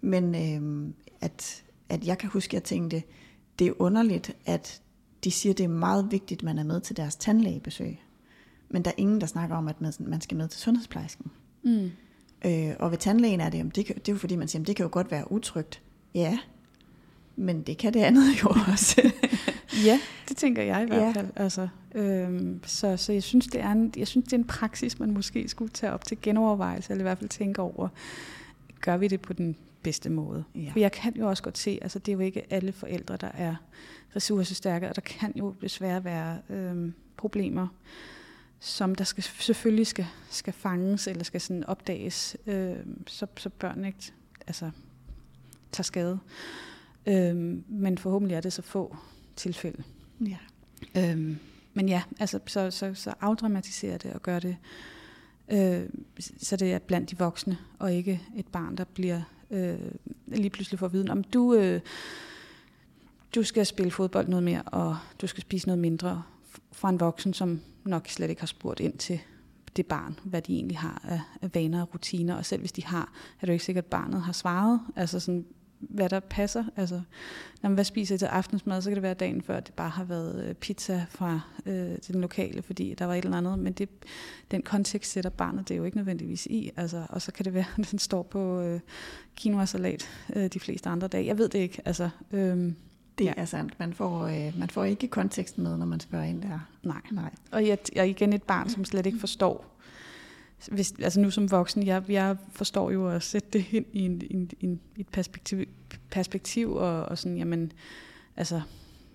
men øhm, at, at jeg kan huske, at jeg tænkte, det er underligt, at de siger, det er meget vigtigt, at man er med til deres tandlægebesøg. Men der er ingen, der snakker om, at man man skal med til sundhedsplejersken. mm. Øh, og ved tandlægen er det, jamen, det, kan, det er jo fordi, man siger, jamen, det kan jo godt være utrygt. Ja, men det kan det andet jo også. Ja, det tænker jeg i hvert Ja. fald. Altså, øhm, så, så jeg synes, det er en, jeg synes, det er en praksis, man måske skulle tage op til genovervejelse, eller i hvert fald tænke over, gør vi det på den bedste måde? Ja. For jeg kan jo også godt se, altså det er jo ikke alle forældre, der er ressourcestærke, og der kan jo desværre være øhm, problemer, som der skal, selvfølgelig skal, skal fanges, eller skal sådan opdages, øhm, så, så børn ikke altså, tager skade. Øhm, men forhåbentlig er det så få tilfælde. ja. Øhm, men ja, altså, så, så, så afdramatisere det og gøre det, øh, så det er blandt de voksne, og ikke et barn, der bliver øh, lige pludselig får viden om, du, øh, du skal spille fodbold noget mere, og du skal spise noget mindre fra en voksen, som nok slet ikke har spurgt ind til det barn, hvad de egentlig har af, af vaner og rutiner, og selv hvis de har, er det jo ikke sikkert, at barnet har svaret, altså sådan, hvad der passer. Altså, når man hvad spiser I til aftensmad, så kan det være dagen før, at det bare har været øh, pizza fra øh, til den lokale, fordi der var et eller andet. Men det, den kontekst sætter barnet det er jo ikke nødvendigvis i. Altså, og så kan det være, at den står på øh, quinoa-salat øh, de fleste andre dage. Jeg ved det ikke. Altså, øh, det Ja. er sandt. Man får, øh, man får ikke konteksten med, når man spørger ind der. nej. Nej. Og jeg, jeg er igen et barn, som slet ikke forstår. Hvis, altså nu som voksen, jeg, jeg forstår jo at sætte det ind i en, en, en, et perspektiv, perspektiv og, og sådan, jamen, altså,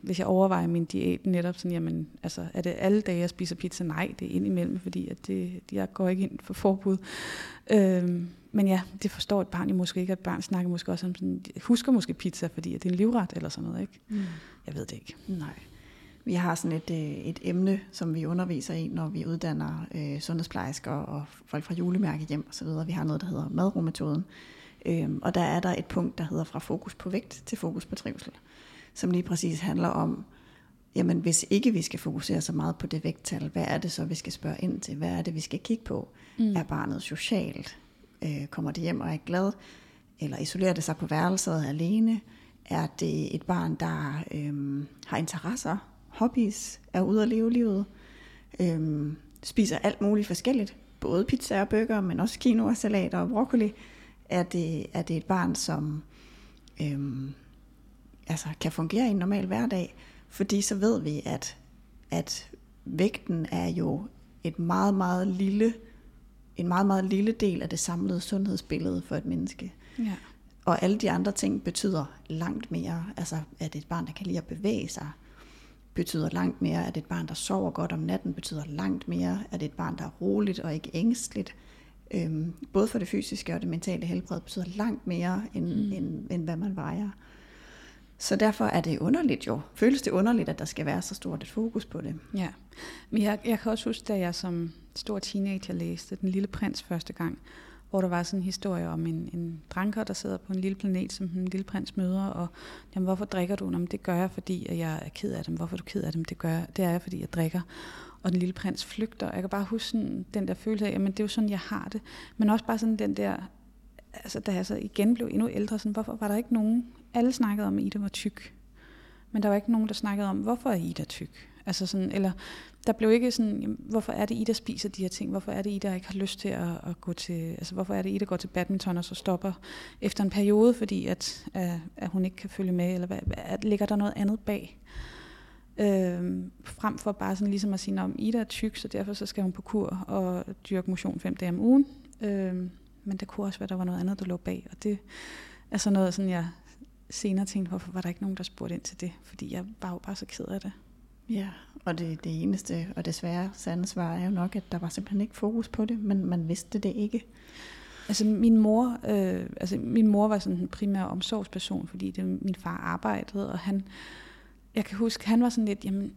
hvis jeg overvejer min diæt netop sådan, jamen, altså, er det alle dage, jeg spiser pizza? Nej, det er indimellem, fordi at det, jeg går ikke ind for forbud. Øhm, men ja, det forstår et barn jo måske ikke, at barn snakker måske også om sådan, husker måske pizza, fordi at det er en livret eller sådan noget, ikke? Mm. Jeg ved det ikke. Nej. Vi har sådan et, øh, et emne, som vi underviser i, når vi uddanner øh, sundhedsplejersker og folk fra julemærke hjem osv. Vi har noget, der hedder madrumetoden. Øhm, og der er der et punkt, der hedder fra fokus på vægt til fokus på trivsel, som lige præcis handler om, jamen hvis ikke vi skal fokusere så meget på det vægttal, hvad er det så, vi skal spørge ind til? Hvad er det, vi skal kigge på? Mm. Er barnet socialt? Øh, kommer det hjem og er glad? Eller isolerer det sig på værelset alene? Er det et barn, der øh, har interesser, hobbies, er ude at leve livet, Øh, spiser alt muligt forskelligt, både pizza og burger, men også quinoa, salater og broccoli, er det, er det et barn, som øh, altså kan fungere i en normal hverdag, fordi så ved vi, at, at vægten er jo et meget, meget lille, en meget, meget lille del af det samlede sundhedsbillede for et menneske. Ja. Og alle de andre ting betyder langt mere. Altså, at et barn, der kan lide at bevæge sig, betyder langt mere. At et barn, der sover godt om natten, betyder langt mere. At et barn, der er roligt og ikke ængstligt, øhm, både for det fysiske og det mentale helbred, betyder langt mere, end, mm. end, end hvad man vejer. Så derfor er det underligt jo. Føles det underligt, at der skal være så stort et fokus på det? Ja, men jeg, jeg kan også huske, da jeg som stor teenager læste Den Lille Prins første gang, hvor der var sådan en historie om en, en dranker, der sidder på en lille planet, som den lille prins møder, og jamen, hvorfor drikker du? Jamen, det gør jeg, fordi at jeg er ked af dem. Hvorfor er du ked af dem? Det gør jeg, det er jeg, fordi jeg drikker. Og den lille prins flygter. Jeg kan bare huske sådan, den der følelse af, jamen det er jo sådan, jeg har det. Men også bare sådan den der, altså da jeg så igen blev endnu ældre, sådan, hvorfor var der ikke nogen, alle snakkede om, at Ida var tyk. Men der var ikke nogen, der snakkede om, hvorfor er Ida tyk? Altså sådan, eller der blev ikke sådan, jamen, hvorfor er det I, der spiser de her ting? Hvorfor er det I, der ikke har lyst til at, at gå til, altså hvorfor er det I, der går til badminton og så stopper efter en periode, fordi at, at, at hun ikke kan følge med, eller hvad, at, ligger der noget andet bag? Øh, frem for bare sådan ligesom at sige, om Ida er tyk, så derfor så skal hun på kur og dyrke motion fem dage om ugen. Øh, men der kunne også være, der var noget andet, der lå bag, og det er sådan noget, sådan jeg senere tænkte, hvorfor var der ikke nogen, der spurgte ind til det? Fordi jeg var jo bare så ked af det. Ja, og det, det eneste og desværre sande svar er jo nok, at der var simpelthen ikke fokus på det, men man vidste det ikke. Altså min mor, øh, altså min mor var sådan en primær omsorgsperson, fordi det min far arbejdede, og han, jeg kan huske, han var sådan lidt, jamen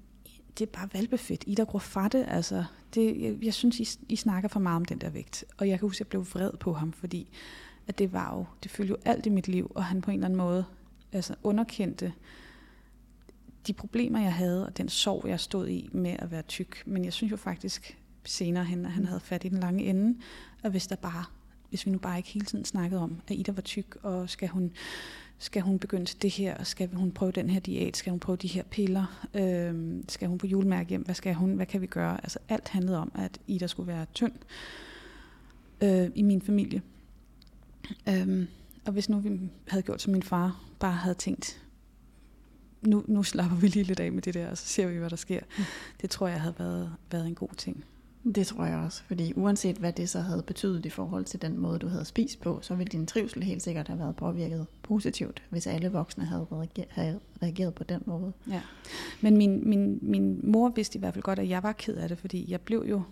det er bare valbefedt. I der går fra det, altså. Det, jeg, jeg synes, I, I snakker for meget om den der vægt. Og jeg kan huske, at jeg blev vred på ham, fordi at det var jo, det fyldte jo alt i mit liv, og han på en eller anden måde altså underkendte de problemer, jeg havde, og den sorg, jeg stod i med at være tyk. Men jeg synes jo faktisk senere hen, at han havde fat i den lange ende, og hvis der bare, hvis vi nu bare ikke hele tiden snakkede om, at Ida var tyk, og skal hun, skal hun begynde til det her, og skal hun prøve den her diæt, skal hun prøve de her piller, øh, skal hun på julemærke hjem, hvad skal hun, hvad kan vi gøre? Altså alt handlede om, at Ida skulle være tynd øh, i min familie. Øh, og hvis nu vi havde gjort som min far, bare havde tænkt, nu, nu slapper vi lige lidt af med det der, og så ser vi, hvad der sker. Mm. Det tror jeg havde været, været en god ting. Det tror jeg også, fordi uanset hvad det så havde betydet i forhold til den måde, du havde spist på, så ville din trivsel helt sikkert have været påvirket positivt, hvis alle voksne havde reageret, havde reageret på den måde. Ja, men min, min, min mor vidste i hvert fald godt, at jeg var ked af det, fordi jeg blev jo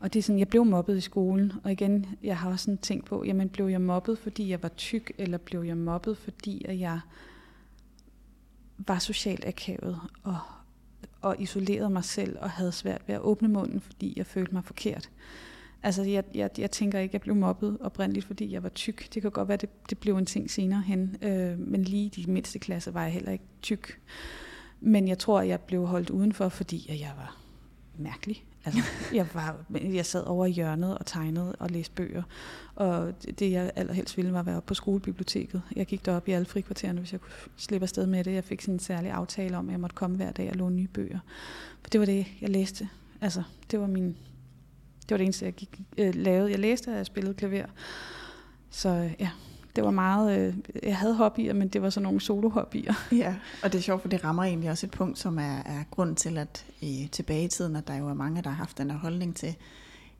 og det er sådan, jeg blev mobbet i skolen, og igen, jeg har også sådan tænkt på, jamen blev jeg mobbet, fordi jeg var tyk, eller blev jeg mobbet, fordi at jeg var socialt akavet og, og isolerede mig selv og havde svært ved at åbne munden, fordi jeg følte mig forkert. Altså, jeg, jeg, jeg tænker ikke, at jeg blev mobbet oprindeligt, fordi jeg var tyk. Det kan godt være, at det, det blev en ting senere hen. Øh, men lige i de mindste klasser var jeg heller ikke tyk. Men jeg tror, at jeg blev holdt udenfor, fordi jeg var mærkelig. Altså, jeg, var, jeg sad over i hjørnet og tegnede og læste bøger. Og det, jeg allerhelst ville, var at være oppe på skolebiblioteket. Jeg gik derop i alle frikvartererne, hvis jeg kunne slippe afsted med det. Jeg fik sådan en særlig aftale om, at jeg måtte komme hver dag og låne nye bøger. For det var det, jeg læste. Altså, det var min... Det var det eneste, jeg gik, øh, lavede. Jeg læste, og jeg spillede klaver. Så øh, ja, det var meget, øh, jeg havde hobbyer, men det var sådan nogle solo-hobbyer. Ja, og det er sjovt, for det rammer egentlig også et punkt, som er, er grund til, at i, tilbage i tiden, at der jo er mange, der har haft den her holdning til,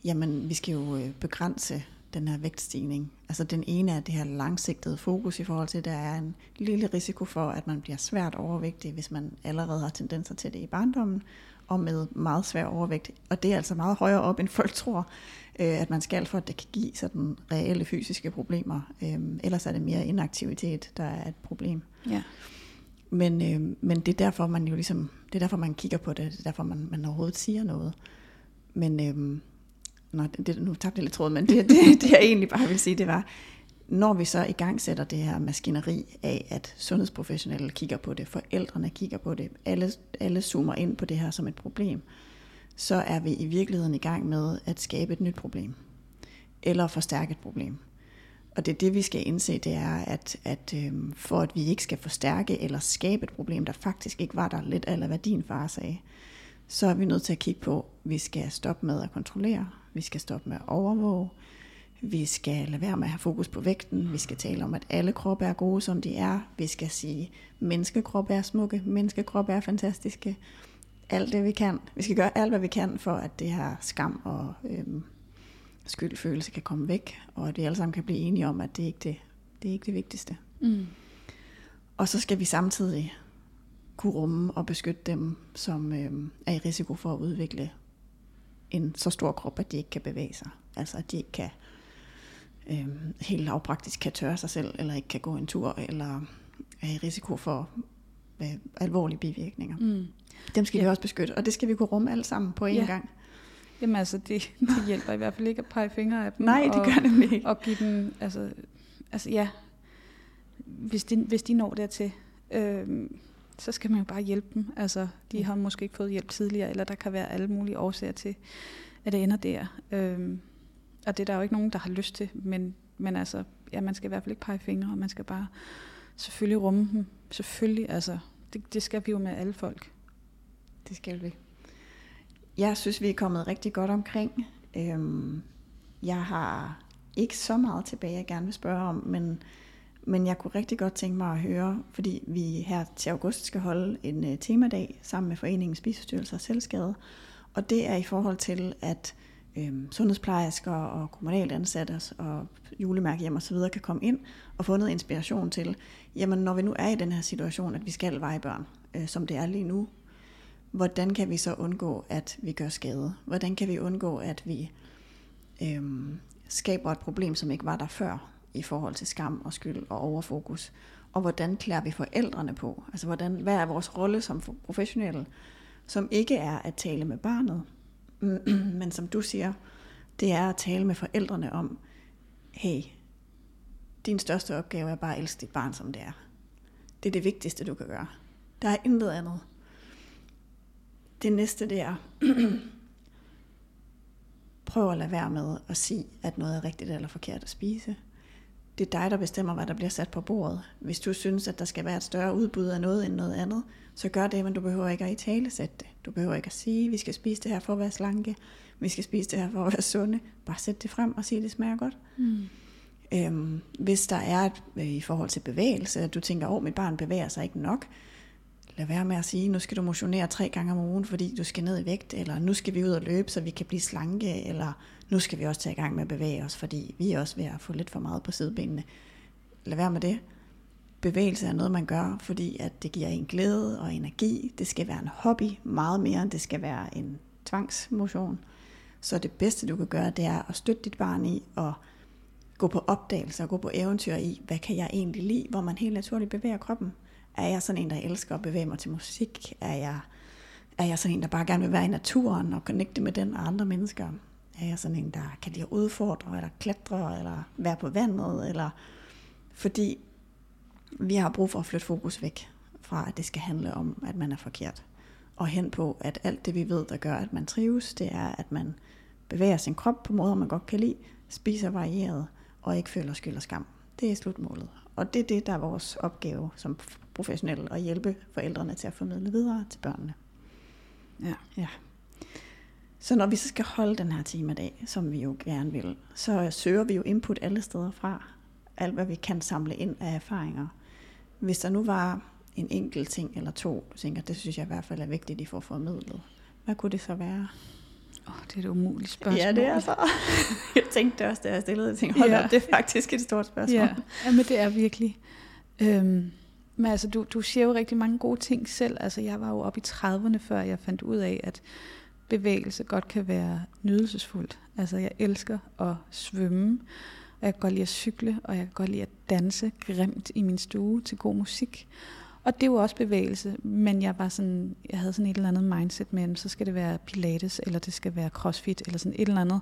jamen vi skal jo øh, begrænse den her vægtstigning. Altså den ene er det her langsigtede fokus i forhold til, at der er en lille risiko for, at man bliver svært overvægtig, hvis man allerede har tendenser til det i barndommen, og med meget svær overvægt. Og det er altså meget højere op, end folk tror, øh, at man skal, for at det kan give sådan reelle fysiske problemer. Øh, ellers er det mere inaktivitet, der er et problem. Ja. Men, øh, men det er derfor, man jo ligesom, det er derfor, man kigger på det, det er derfor, man, man overhovedet siger noget. Men, øh, nå, det, nu tabte jeg lidt tråd, men det, det, det jeg egentlig bare vil sige, det var, når vi så i gang sætter det her maskineri af, at sundhedsprofessionelle kigger på det, forældrene kigger på det, alle, alle zoomer ind på det her som et problem, så er vi i virkeligheden i gang med at skabe et nyt problem. Eller forstærke et problem. Og det er det, vi skal indse, det er, at, at øhm, for at vi ikke skal forstærke eller skabe et problem, der faktisk ikke var der lidt, eller hvad din far sagde, så er vi nødt til at kigge på, at vi skal stoppe med at kontrollere, vi skal stoppe med at overvåge, vi skal lade være med at have fokus på vægten. Vi skal tale om, at alle kroppe er gode, som de er. Vi skal sige, at menneskekroppe er smukke, menneskekroppe er fantastiske. Alt det vi kan. Vi skal gøre alt, hvad vi kan, for at det her skam og øhm, skyldfølelse kan komme væk, og at vi alle sammen kan blive enige om, at det ikke er det, det, er ikke det vigtigste. Mm. Og så skal vi samtidig kunne rumme og beskytte dem, som øhm, er i risiko for at udvikle en så stor krop, at de ikke kan bevæge sig. Altså at de ikke kan øh, helt lavpraktisk kan tørre sig selv, eller ikke kan gå en tur, eller er i risiko for øh, alvorlige bivirkninger. Mm. Dem skal Ja. vi også beskytte, og det skal vi kunne rumme alle sammen på én Ja. gang. Jamen altså, det, det hjælper i hvert fald ikke at pege fingre af dem. Nej, det og, gør det ikke. Og give dem, altså, altså ja, hvis de, hvis de når dertil, øh, så skal man jo bare hjælpe dem. Altså, de har måske ikke fået hjælp tidligere, eller der kan være alle mulige årsager til, at det ender der. Øh, og det er der jo ikke nogen, der har lyst til, men, men altså, ja, man skal i hvert fald ikke pege fingre, og man skal bare selvfølgelig rumme dem. Selvfølgelig, altså, det, det skal vi jo med alle folk. Det skal vi. Jeg synes, vi er kommet rigtig godt omkring. Øhm, jeg har ikke så meget tilbage, jeg gerne vil spørge om, men, men jeg kunne rigtig godt tænke mig at høre, fordi vi her til august skal holde en uh, temadag sammen med Foreningen Spisestyrelser og Selvskade, og det er i forhold til, at øh, sundhedsplejersker og kommunalt ansatte og julemærkehjem og så videre kan komme ind og få noget inspiration til, jamen når vi nu er i den her situation, at vi skal veje børn, øh, som det er lige nu, hvordan kan vi så undgå, at vi gør skade? Hvordan kan vi undgå, at vi øh, skaber et problem, som ikke var der før, i forhold til skam og skyld og overfokus? Og hvordan klæder vi forældrene på? Altså, hvordan, hvad er vores rolle som professionelle, som ikke er at tale med barnet, men som du siger, det er at tale med forældrene om, hey, din største opgave er bare at elske dit barn, som det er. Det er det vigtigste, du kan gøre. Der er intet andet. Det næste, det er, prøv at lade være med at sige, at noget er rigtigt eller forkert at spise. Det er dig, der bestemmer, hvad der bliver sat på bordet. Hvis du synes, at der skal være et større udbud af noget end noget andet, så gør det, men du behøver ikke at i tale sætte det. Du behøver ikke at sige, vi skal spise det her for at være slanke, vi skal spise det her for at være sunde. Bare sæt det frem og sige, at det smager godt. Mm. Øhm, hvis der er et, øh, i forhold til bevægelse, at du tænker, at mit barn bevæger sig ikke nok, lad være med at sige, nu skal du motionere tre gange om ugen, fordi du skal ned i vægt, eller nu skal vi ud og løbe, så vi kan blive slanke, eller nu skal vi også tage i gang med at bevæge os, fordi vi er også ved at få lidt for meget på sidebenene. Lad være med det. Bevægelse er noget, man gør, fordi at det giver en glæde og energi. Det skal være en hobby, meget mere end det skal være en tvangsmotion. Så det bedste, du kan gøre, det er at støtte dit barn i at gå på opdagelse og gå på eventyr i, hvad kan jeg egentlig lide, hvor man helt naturligt bevæger kroppen. Er jeg sådan en, der elsker at bevæge mig til musik? Er jeg, er jeg sådan en, der bare gerne vil være i naturen og connecte med den og andre mennesker? Er jeg sådan en, der kan lide at udfordre, eller klatre, eller være på vandet? Eller... Fordi vi har brug for at flytte fokus væk fra, at det skal handle om, at man er forkert. Og hen på, at alt det vi ved, der gør, at man trives, det er, at man bevæger sin krop på måder, man godt kan lide, spiser varieret, og ikke føler skyld og skam. Det er slutmålet. Og det er det, der er vores opgave som professionelle, at hjælpe forældrene til at formidle videre til børnene. Ja. ja. Så når vi så skal holde den her temadag, som vi jo gerne vil, så søger vi jo input alle steder fra. Alt, hvad vi kan samle ind af erfaringer. Hvis der nu var en enkelt ting eller to, du tænker, det synes jeg i hvert fald er vigtigt, at I får formidlet. Hvad kunne det så være? Oh, det er et umuligt spørgsmål. Ja, det er så. jeg tænkte også, da jeg stillede. Jeg tænkte, hold ja. op, det er faktisk et stort spørgsmål. Ja, ja men det er virkelig. Øhm, men altså, du, du siger jo rigtig mange gode ting selv. Altså, jeg var jo oppe i 30'erne, før jeg fandt ud af, at bevægelse godt kan være nydelsesfuldt. Altså, jeg elsker at svømme, og jeg kan godt lide at cykle, og jeg kan godt lide at danse grimt i min stue til god musik. Og det var også bevægelse, men jeg var sådan, jeg havde sådan et eller andet mindset med, så skal det være pilates, eller det skal være crossfit, eller sådan et eller andet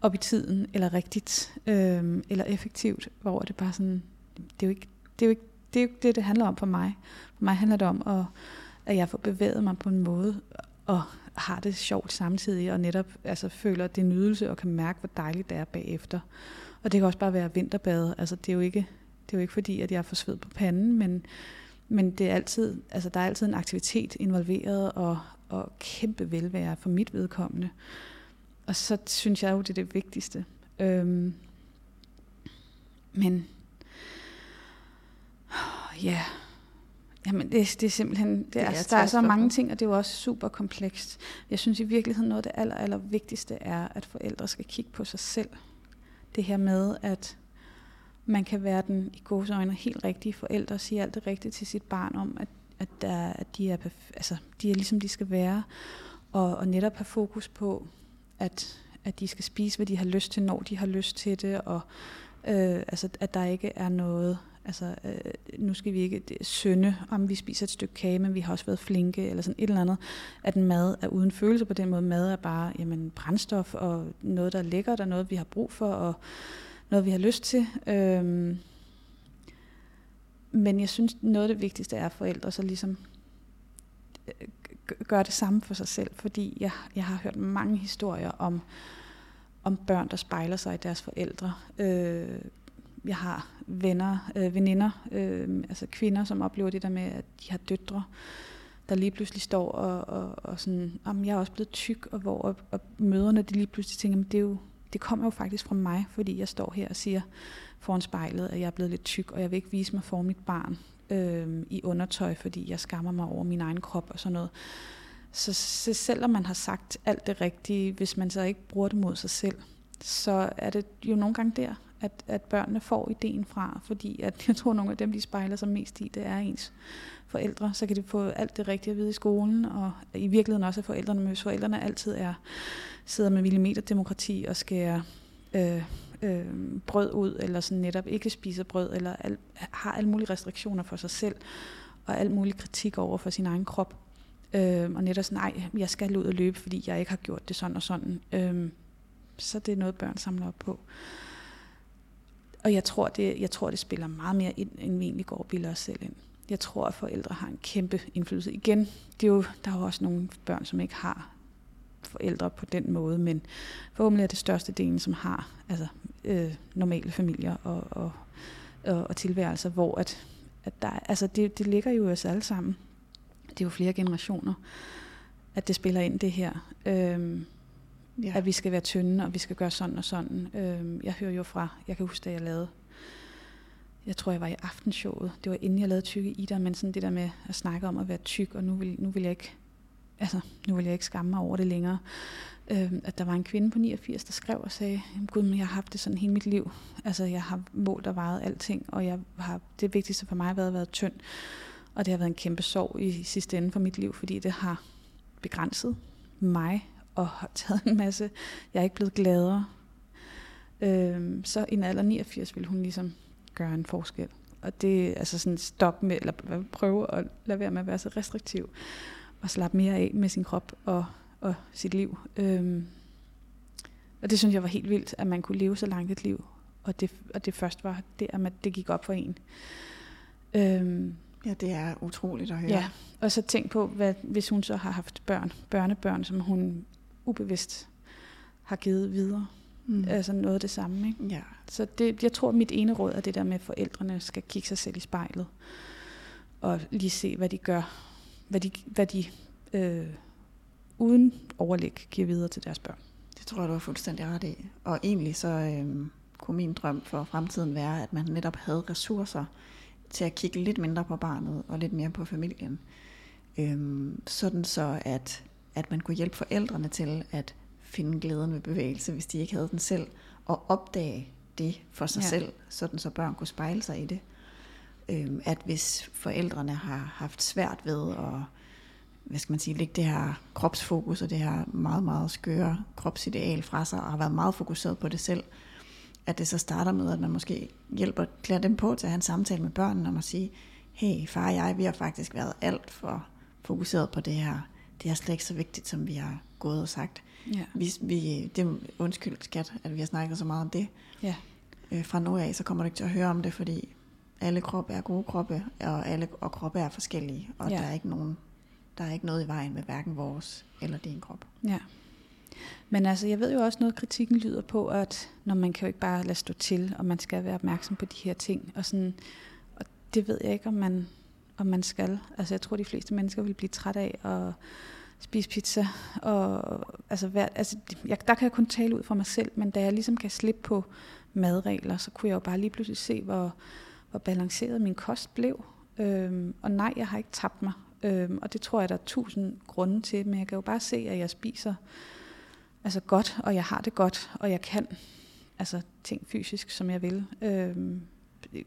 op i tiden, eller rigtigt, øh, eller effektivt, hvor det bare sådan, det er jo ikke det, er jo ikke, det, er jo det, det handler om for mig. For mig handler det om, at, at jeg får bevæget mig på en måde, og har det sjovt samtidig, og netop altså, føler, at det er nydelse, og kan mærke, hvor dejligt det er bagefter. Og det kan også bare være vinterbade. Altså, det er jo ikke, det er jo ikke fordi, at jeg får sved på panden, men, men det er altid, altså, der er altid en aktivitet involveret, og, og kæmpe velvære for mit vedkommende. Og så synes jeg jo, det er det vigtigste. Øhm, men ja, yeah. Jamen, det, det er simpelthen, det er, det er der er så mange ting, og det er jo også super komplekst. Jeg synes i virkeligheden, noget af det aller, aller vigtigste er, at forældre skal kigge på sig selv. Det her med, at man kan være den i gode øjne helt rigtige forældre og sige alt det rigtige til sit barn om, at, at, der, at de, er, altså, de er ligesom de skal være, og, og netop have fokus på, at, at de skal spise, hvad de har lyst til, når de har lyst til det, og øh, altså, at der ikke er noget Altså, øh, nu skal vi ikke synde, om vi spiser et stykke kage, men vi har også været flinke, eller sådan et eller andet. At mad er uden følelse på den måde. Mad er bare jamen, brændstof, og noget, der er lækkert, og noget, vi har brug for, og noget, vi har lyst til. Øhm, men jeg synes, noget af det vigtigste er, at forældre så ligesom øh, gør det samme for sig selv, fordi jeg, jeg har hørt mange historier om, om børn, der spejler sig i deres forældre. Øh, jeg har venner, øh, veninder, øh, altså kvinder, som oplever det der med, at de har døtre, der lige pludselig står og, og, og sådan, om jeg er også blevet tyk, og hvor og, og møderne de lige pludselig tænker, det, er jo, det kommer jo faktisk fra mig, fordi jeg står her og siger foran spejlet, at jeg er blevet lidt tyk, og jeg vil ikke vise mig for mit barn øh, i undertøj, fordi jeg skammer mig over min egen krop og sådan noget. Så, så selvom man har sagt alt det rigtige, hvis man så ikke bruger det mod sig selv, så er det jo nogle gange der, at, at børnene får ideen fra, fordi at jeg tror, at nogle af dem, de spejler sig mest i, det er ens forældre. Så kan de få alt det rigtige at vide i skolen, og i virkeligheden også, af forældrene, hvis forældrene altid er, sidder med millimeterdemokrati og skærer øh, øh, brød ud, eller sådan netop ikke spiser brød, eller al, har alle mulige restriktioner for sig selv, og al mulig kritik over for sin egen krop. Øh, og netop sådan, nej, jeg skal ud og løbe, fordi jeg ikke har gjort det sådan og sådan. Øh, så det er noget, børn samler op på. Og jeg tror, det, jeg tror, det spiller meget mere ind, end vi egentlig går og bilder os selv ind. Jeg tror, at forældre har en kæmpe indflydelse. Igen, det er jo, der er jo også nogle børn, som ikke har forældre på den måde, men forhåbentlig er det største delen, som har altså, øh, normale familier og, og, og, og tilværelser, hvor at, at der, altså det, det ligger jo os alle sammen. Det er jo flere generationer, at det spiller ind det her. Øh, Ja. At vi skal være tynde, og vi skal gøre sådan og sådan. Øh, jeg hører jo fra, jeg kan huske, da jeg lavede, jeg tror, jeg var i aftenshowet. Det var inden jeg lavede tykke i der, men sådan det der med at snakke om at være tyk, og nu vil, nu vil jeg ikke, altså, nu vil jeg ikke skamme mig over det længere. øh, at der var en kvinde på 89, der skrev og sagde, gud, men jeg har haft det sådan hele mit liv. Altså, jeg har målt og vejet alting, og jeg har, det vigtigste for mig har været at være tynd. Og det har været en kæmpe sorg i sidste ende for mit liv, fordi det har begrænset mig og har taget en masse. Jeg er ikke blevet gladere. Øhm, så i en alder 89 vil hun ligesom gøre en forskel. Og det er altså sådan stop med, eller prøve at lade være med at være så restriktiv, og slappe mere af med sin krop og, og sit liv. Øhm, og det synes jeg var helt vildt, at man kunne leve så langt et liv, og det, og det først var det, at det gik op for en. Øhm, Ja, det er utroligt at høre. Ja, og så tænk på, hvad, hvis hun så har haft børn, børnebørn, som hun ubevidst har givet videre. Mm. Altså noget af det samme. Ikke? Ja. Så det, jeg tror, mit ene råd er det der med, at forældrene skal kigge sig selv i spejlet. Og lige se, hvad de gør. Hvad de, hvad de øh, uden overlæg giver videre til deres børn. Det tror jeg, du har fuldstændig ret i. Og egentlig så øh, kunne min drøm for fremtiden være, at man netop havde ressourcer til at kigge lidt mindre på barnet og lidt mere på familien. Øh, sådan så, at at man kunne hjælpe forældrene til at finde glæden ved bevægelse, hvis de ikke havde den selv, og opdage det for sig Ja. selv, sådan så børn kunne spejle sig i det. Øhm, at hvis forældrene har haft svært ved at hvad skal man sige, lægge det her kropsfokus og det her meget, meget skøre kropsideal fra sig, og har været meget fokuseret på det selv, at det så starter med, at man måske hjælper, klæder dem på til at have en samtale med børnene om at sige, hey, far og jeg, vi har faktisk været alt for fokuseret på det her. Det er slet ikke så vigtigt, som vi har gået og sagt. Ja. Vi, vi, det undskyld, skat, at vi har snakket så meget om det. Ja. Øh, fra nu af, så kommer du ikke til at høre om det, fordi alle kroppe er gode kroppe, og alle og kroppe er forskellige, og ja. der er ikke nogen, der er ikke noget i vejen med hverken vores eller din krop. Ja. Men altså, jeg ved jo også noget, kritikken lyder på, at når man kan jo ikke bare lade stå til, og man skal være opmærksom på de her ting. Og, sådan, og det ved jeg ikke, om man, om man skal. Altså, jeg tror, de fleste mennesker vil blive træt af at spise pizza. Og, altså, hver, altså, jeg, der kan jeg kun tale ud for mig selv, men da jeg ligesom kan slippe på madregler, så kunne jeg jo bare lige pludselig se, hvor, hvor balanceret min kost blev. Øhm, og nej, jeg har ikke tabt mig. Øhm, og det tror jeg, der er tusind grunde til, men jeg kan jo bare se, at jeg spiser altså godt, og jeg har det godt, og jeg kan altså ting fysisk, som jeg vil. Øhm,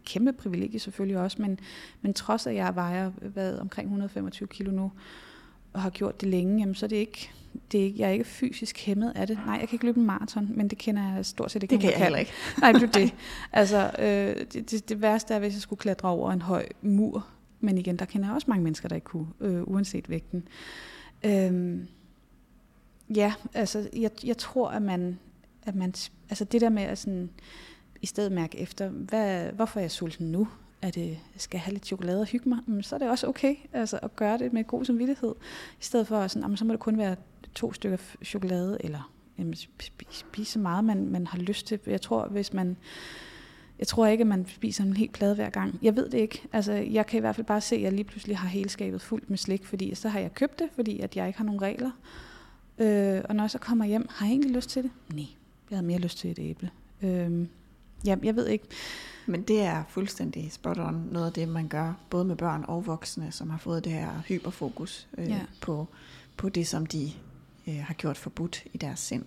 kæmpe privilegie selvfølgelig også, men, men trods at jeg vejer hvad, omkring 125 kilo nu, og har gjort det længe, jamen, så er det ikke, det er ikke, jeg er ikke fysisk hæmmet af det. Nej, jeg kan ikke løbe en maraton, men det kender jeg stort set ikke. Det kan jeg heller ikke. Nej, det er det. Altså, øh, det, det, det værste er, hvis jeg skulle klatre over en høj mur. Men igen, der kender jeg også mange mennesker, der ikke kunne, øh, uanset vægten. Øhm, ja, altså, jeg, jeg tror, at man, at man, altså det der med at sådan, i stedet mærke efter, hvad, hvorfor er jeg sulten nu? at det, skal jeg have lidt chokolade og hygge mig? Men så er det også okay altså, at gøre det med god samvittighed. I stedet for, sådan, jamen, så må det kun være to stykker chokolade, eller jamen, spise så meget, man, man har lyst til. Jeg tror, hvis man jeg tror ikke, at man spiser en helt plade hver gang. Jeg ved det ikke. Altså, jeg kan i hvert fald bare se, at jeg lige pludselig har hele skabet fuldt med slik, fordi så har jeg købt det, fordi at jeg ikke har nogen regler. Øh, og når jeg så kommer hjem, har jeg egentlig lyst til det? Nej, jeg havde mere lyst til et æble. Øh, ja, jeg ved ikke. Men det er fuldstændig spot on noget af det, man gør, både med børn og voksne, som har fået det her hyperfokus øh, Ja. på, på det, som de øh, har gjort forbudt i deres sind.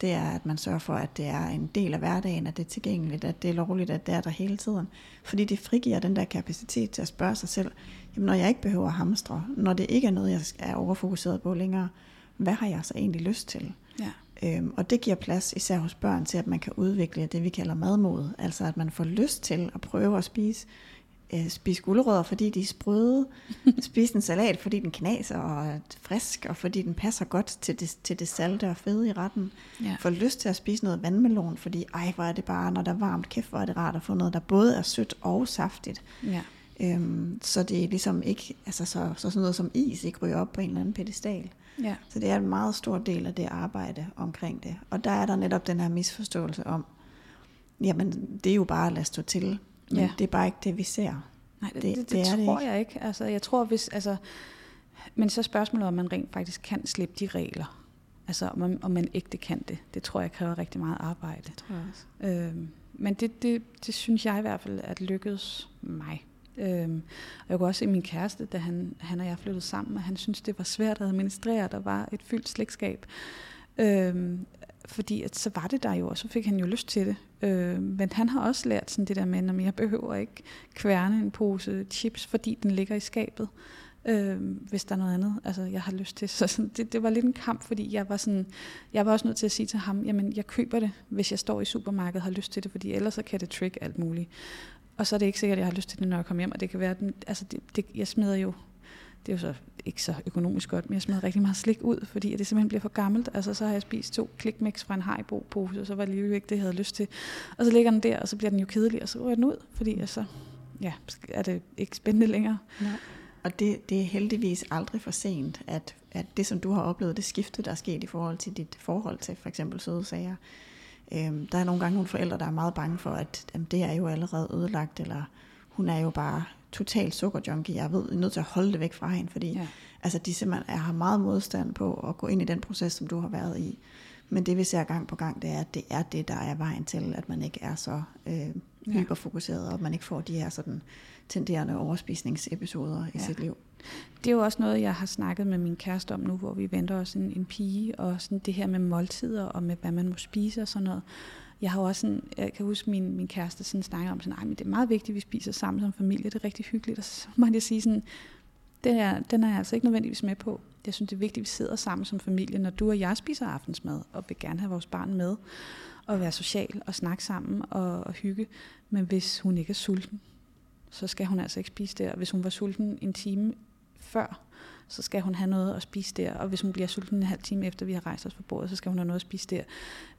Det er, at man sørger for, at det er en del af hverdagen, at det er tilgængeligt, at det er lovligt, at det er der hele tiden. Fordi det frigiver den der kapacitet til at spørge sig selv, jamen når jeg ikke behøver at hamstre, når det ikke er noget, jeg er overfokuseret på længere, hvad har jeg så egentlig lyst til? Ja. Øhm, og det giver plads, især hos børn, til at man kan udvikle det, vi kalder madmod. Altså at man får lyst til at prøve at spise, øh, spise gulerødder, fordi de er sprøde. spise en salat, fordi den knaser og er frisk, og fordi den passer godt til det, til det salte og fede i retten. Ja. Får lyst til at spise noget vandmelon, fordi ej, hvor er det bare, når der er varmt, kæft, hvor er det rart at få noget, der både er sødt og saftigt. Ja. Øhm, så det er ligesom ikke, altså så, så sådan noget som is ikke ryger op på en eller anden pedestal. Ja. Så det er en meget stor del af det arbejde omkring det. Og der er der netop den her misforståelse om, jamen det er jo bare at lade stå til, men Ja. det er bare ikke det, vi ser. Nej, det, Det- det, det, det det det tror ikke. jeg ikke. Altså, jeg tror, hvis... Altså, men så spørgsmålet, om man rent faktisk kan slippe de regler. Altså, om man, om man ægte kan det. Det tror jeg kræver rigtig meget arbejde. Tror jeg også. Øhm, men det, det, det synes jeg i hvert fald, at lykkedes mig. Øhm, og jeg kunne også se min kæreste, da han, han og jeg flyttede sammen, og han synes det var svært at administrere, der var et fyldt slægtskab. Øhm, fordi at så var det der jo, og så fik han jo lyst til det. Øhm, men han har også lært sådan det der med, at jeg behøver ikke kværne en pose chips, fordi den ligger i skabet. Øhm, hvis der er noget andet, altså jeg har lyst til. Så sådan, det, det var lidt en kamp, fordi jeg var sådan, jeg var også nødt til at sige til ham, jamen jeg køber det, hvis jeg står i supermarkedet og har lyst til det, fordi ellers så kan det trick alt muligt. Og så er det ikke sikkert, at jeg har lyst til det, når jeg kommer hjem, og det kan være, at den, altså det, det, jeg smider jo, det er jo så ikke så økonomisk godt, men jeg smider rigtig meget slik ud, fordi at det simpelthen bliver for gammelt. Altså så har jeg spist to klikmix fra en Haribo-pose, og så var det lige ikke det, jeg havde lyst til. Og så ligger den der, og så bliver den jo kedelig, og så ryger den ud, fordi så ja, er det ikke spændende længere. Nej. Og det, det er heldigvis aldrig for sent, at, at det, som du har oplevet, det skifte, der er sket i forhold til dit forhold til for eksempel søde sager. Øhm, der er nogle gange nogle forældre, der er meget bange for, at jamen, det er jo allerede ødelagt, eller hun er jo bare total sukkerjunkie. Jeg ved, jeg er nødt til at holde det væk fra hende, fordi Ja. altså, de simpelthen er, har meget modstand på at gå ind i den proces, som du har været i. Men det vi ser gang på gang, det er, at det er det, der er vejen til, at man ikke er så øh, ja. hyperfokuseret, og man ikke får de her sådan tenderende overspisningsepisoder i ja. sit liv. Det er jo også noget, jeg har snakket med min kæreste om nu, hvor vi venter os en, en pige, og sådan det her med måltider, og med hvad man må spise og sådan noget. Jeg har også sådan, jeg kan huske min, min kæreste sådan snakker om sådan, men det er meget vigtigt, at vi spiser sammen som familie, det er rigtig hyggeligt, og så må jeg sige sådan, den er, den er jeg altså ikke nødvendigvis med på. Jeg synes, det er vigtigt, at vi sidder sammen som familie, når du og jeg spiser aftensmad, og vil gerne have vores barn med, og være social og snakke sammen og, og hygge. Men hvis hun ikke er sulten, så skal hun altså ikke spise der. Hvis hun var sulten en time før, så skal hun have noget at spise der. Og hvis hun bliver sulten en halv time efter, vi har rejst os fra bordet, så skal hun have noget at spise der.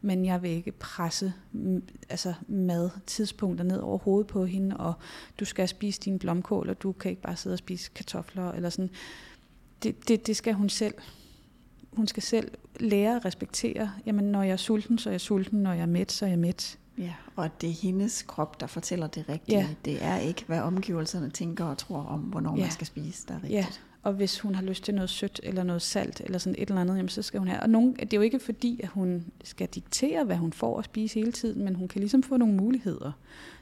Men jeg vil ikke presse mm, altså mad tidspunkter ned over hovedet på hende, og du skal spise din blomkål, og du kan ikke bare sidde og spise kartofler, eller sådan. Det, det, det skal hun selv. Hun skal selv lære at respektere, jamen når jeg er sulten, så er jeg sulten, når jeg er mæt, så er jeg mæt. Ja, og det er hendes krop, der fortæller det rigtige. Ja. Det er ikke, hvad omgivelserne tænker og tror om, hvornår ja. man skal spise, der er rigtigt. Ja, og hvis hun har lyst til noget sødt eller noget salt eller sådan et eller andet, jamen så skal hun have. Og nogen, det er jo ikke fordi, at hun skal diktere, hvad hun får at spise hele tiden, men hun kan ligesom få nogle muligheder.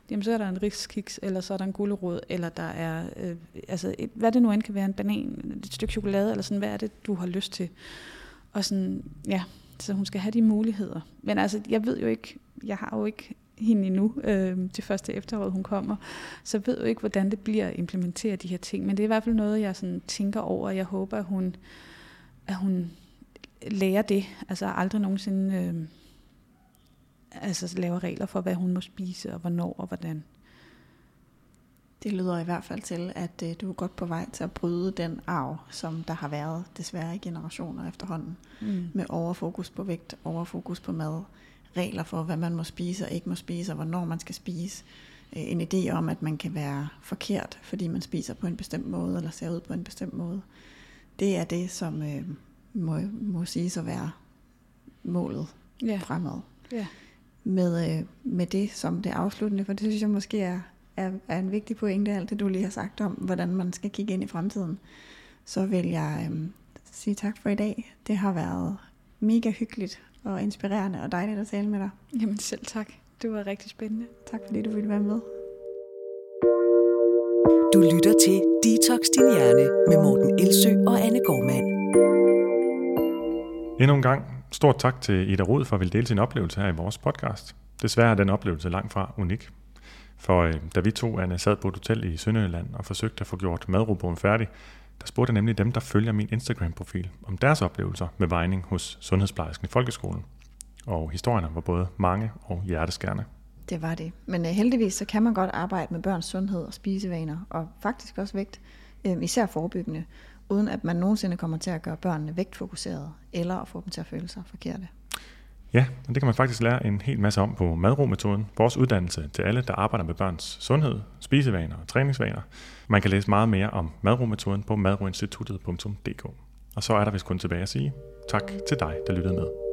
Jamen så er der en riskiks, eller så er der en gulerod, eller der er, øh, altså et, hvad det nu end kan være, en banan, et stykke chokolade, eller sådan, hvad er det, du har lyst til? Og sådan, ja, så hun skal have de muligheder. Men altså, jeg ved jo ikke, jeg har jo ikke hende endnu, øh, til første efterår, hun kommer. Så jeg ved jo ikke, hvordan det bliver at implementere de her ting. Men det er i hvert fald noget, jeg sådan tænker over. Jeg håber, at hun, at hun lærer det. Altså aldrig nogensinde øh, altså, laver regler for, hvad hun må spise, og hvornår og hvordan. Det lyder i hvert fald til, at øh, du er godt på vej til at bryde den arv, som der har været desværre i generationer efterhånden. Mm. Med overfokus på vægt, overfokus på mad, regler for, hvad man må spise og ikke må spise, og hvornår man skal spise. Øh, en idé om, at man kan være forkert, fordi man spiser på en bestemt måde, eller ser ud på en bestemt måde. Det er det, som øh, må, må siges at være målet ja. fremad. Ja. Med, øh, med det som det afsluttende, for det synes jeg måske er, er, er en vigtig pointe, alt det du lige har sagt om, hvordan man skal kigge ind i fremtiden. Så vil jeg øh, sige tak for i dag. Det har været mega hyggeligt og inspirerende og dejligt at tale med dig. Jamen selv tak. Det var rigtig spændende. Tak fordi du ville være med. Du lytter til Detox Din Hjerne med Morten Elsø og Anne Gormand. Endnu en gang stort tak til Ida Rod for at ville dele sin oplevelse her i vores podcast. Desværre er den oplevelse langt fra unik. For øh, da vi to, Anne, sad på et hotel i Sønderjylland og forsøgte at få gjort madrobogen færdig, der spurgte jeg nemlig dem, der følger min Instagram-profil, om deres oplevelser med vejning hos sundhedsplejersken i folkeskolen. Og historierne var både mange og hjerteskærende. Det var det. Men uh, heldigvis så kan man godt arbejde med børns sundhed og spisevaner, og faktisk også vægt, uh, især forebyggende, uden at man nogensinde kommer til at gøre børnene vægtfokuserede, eller at få dem til at føle sig forkerte. Ja, og det kan man faktisk lære en hel masse om på madrometoden, vores uddannelse til alle, der arbejder med børns sundhed, spisevaner og træningsvaner. Man kan læse meget mere om madrometoden på madroinstituttet.dk. Og så er der vist kun tilbage at sige tak til dig, der lyttede med.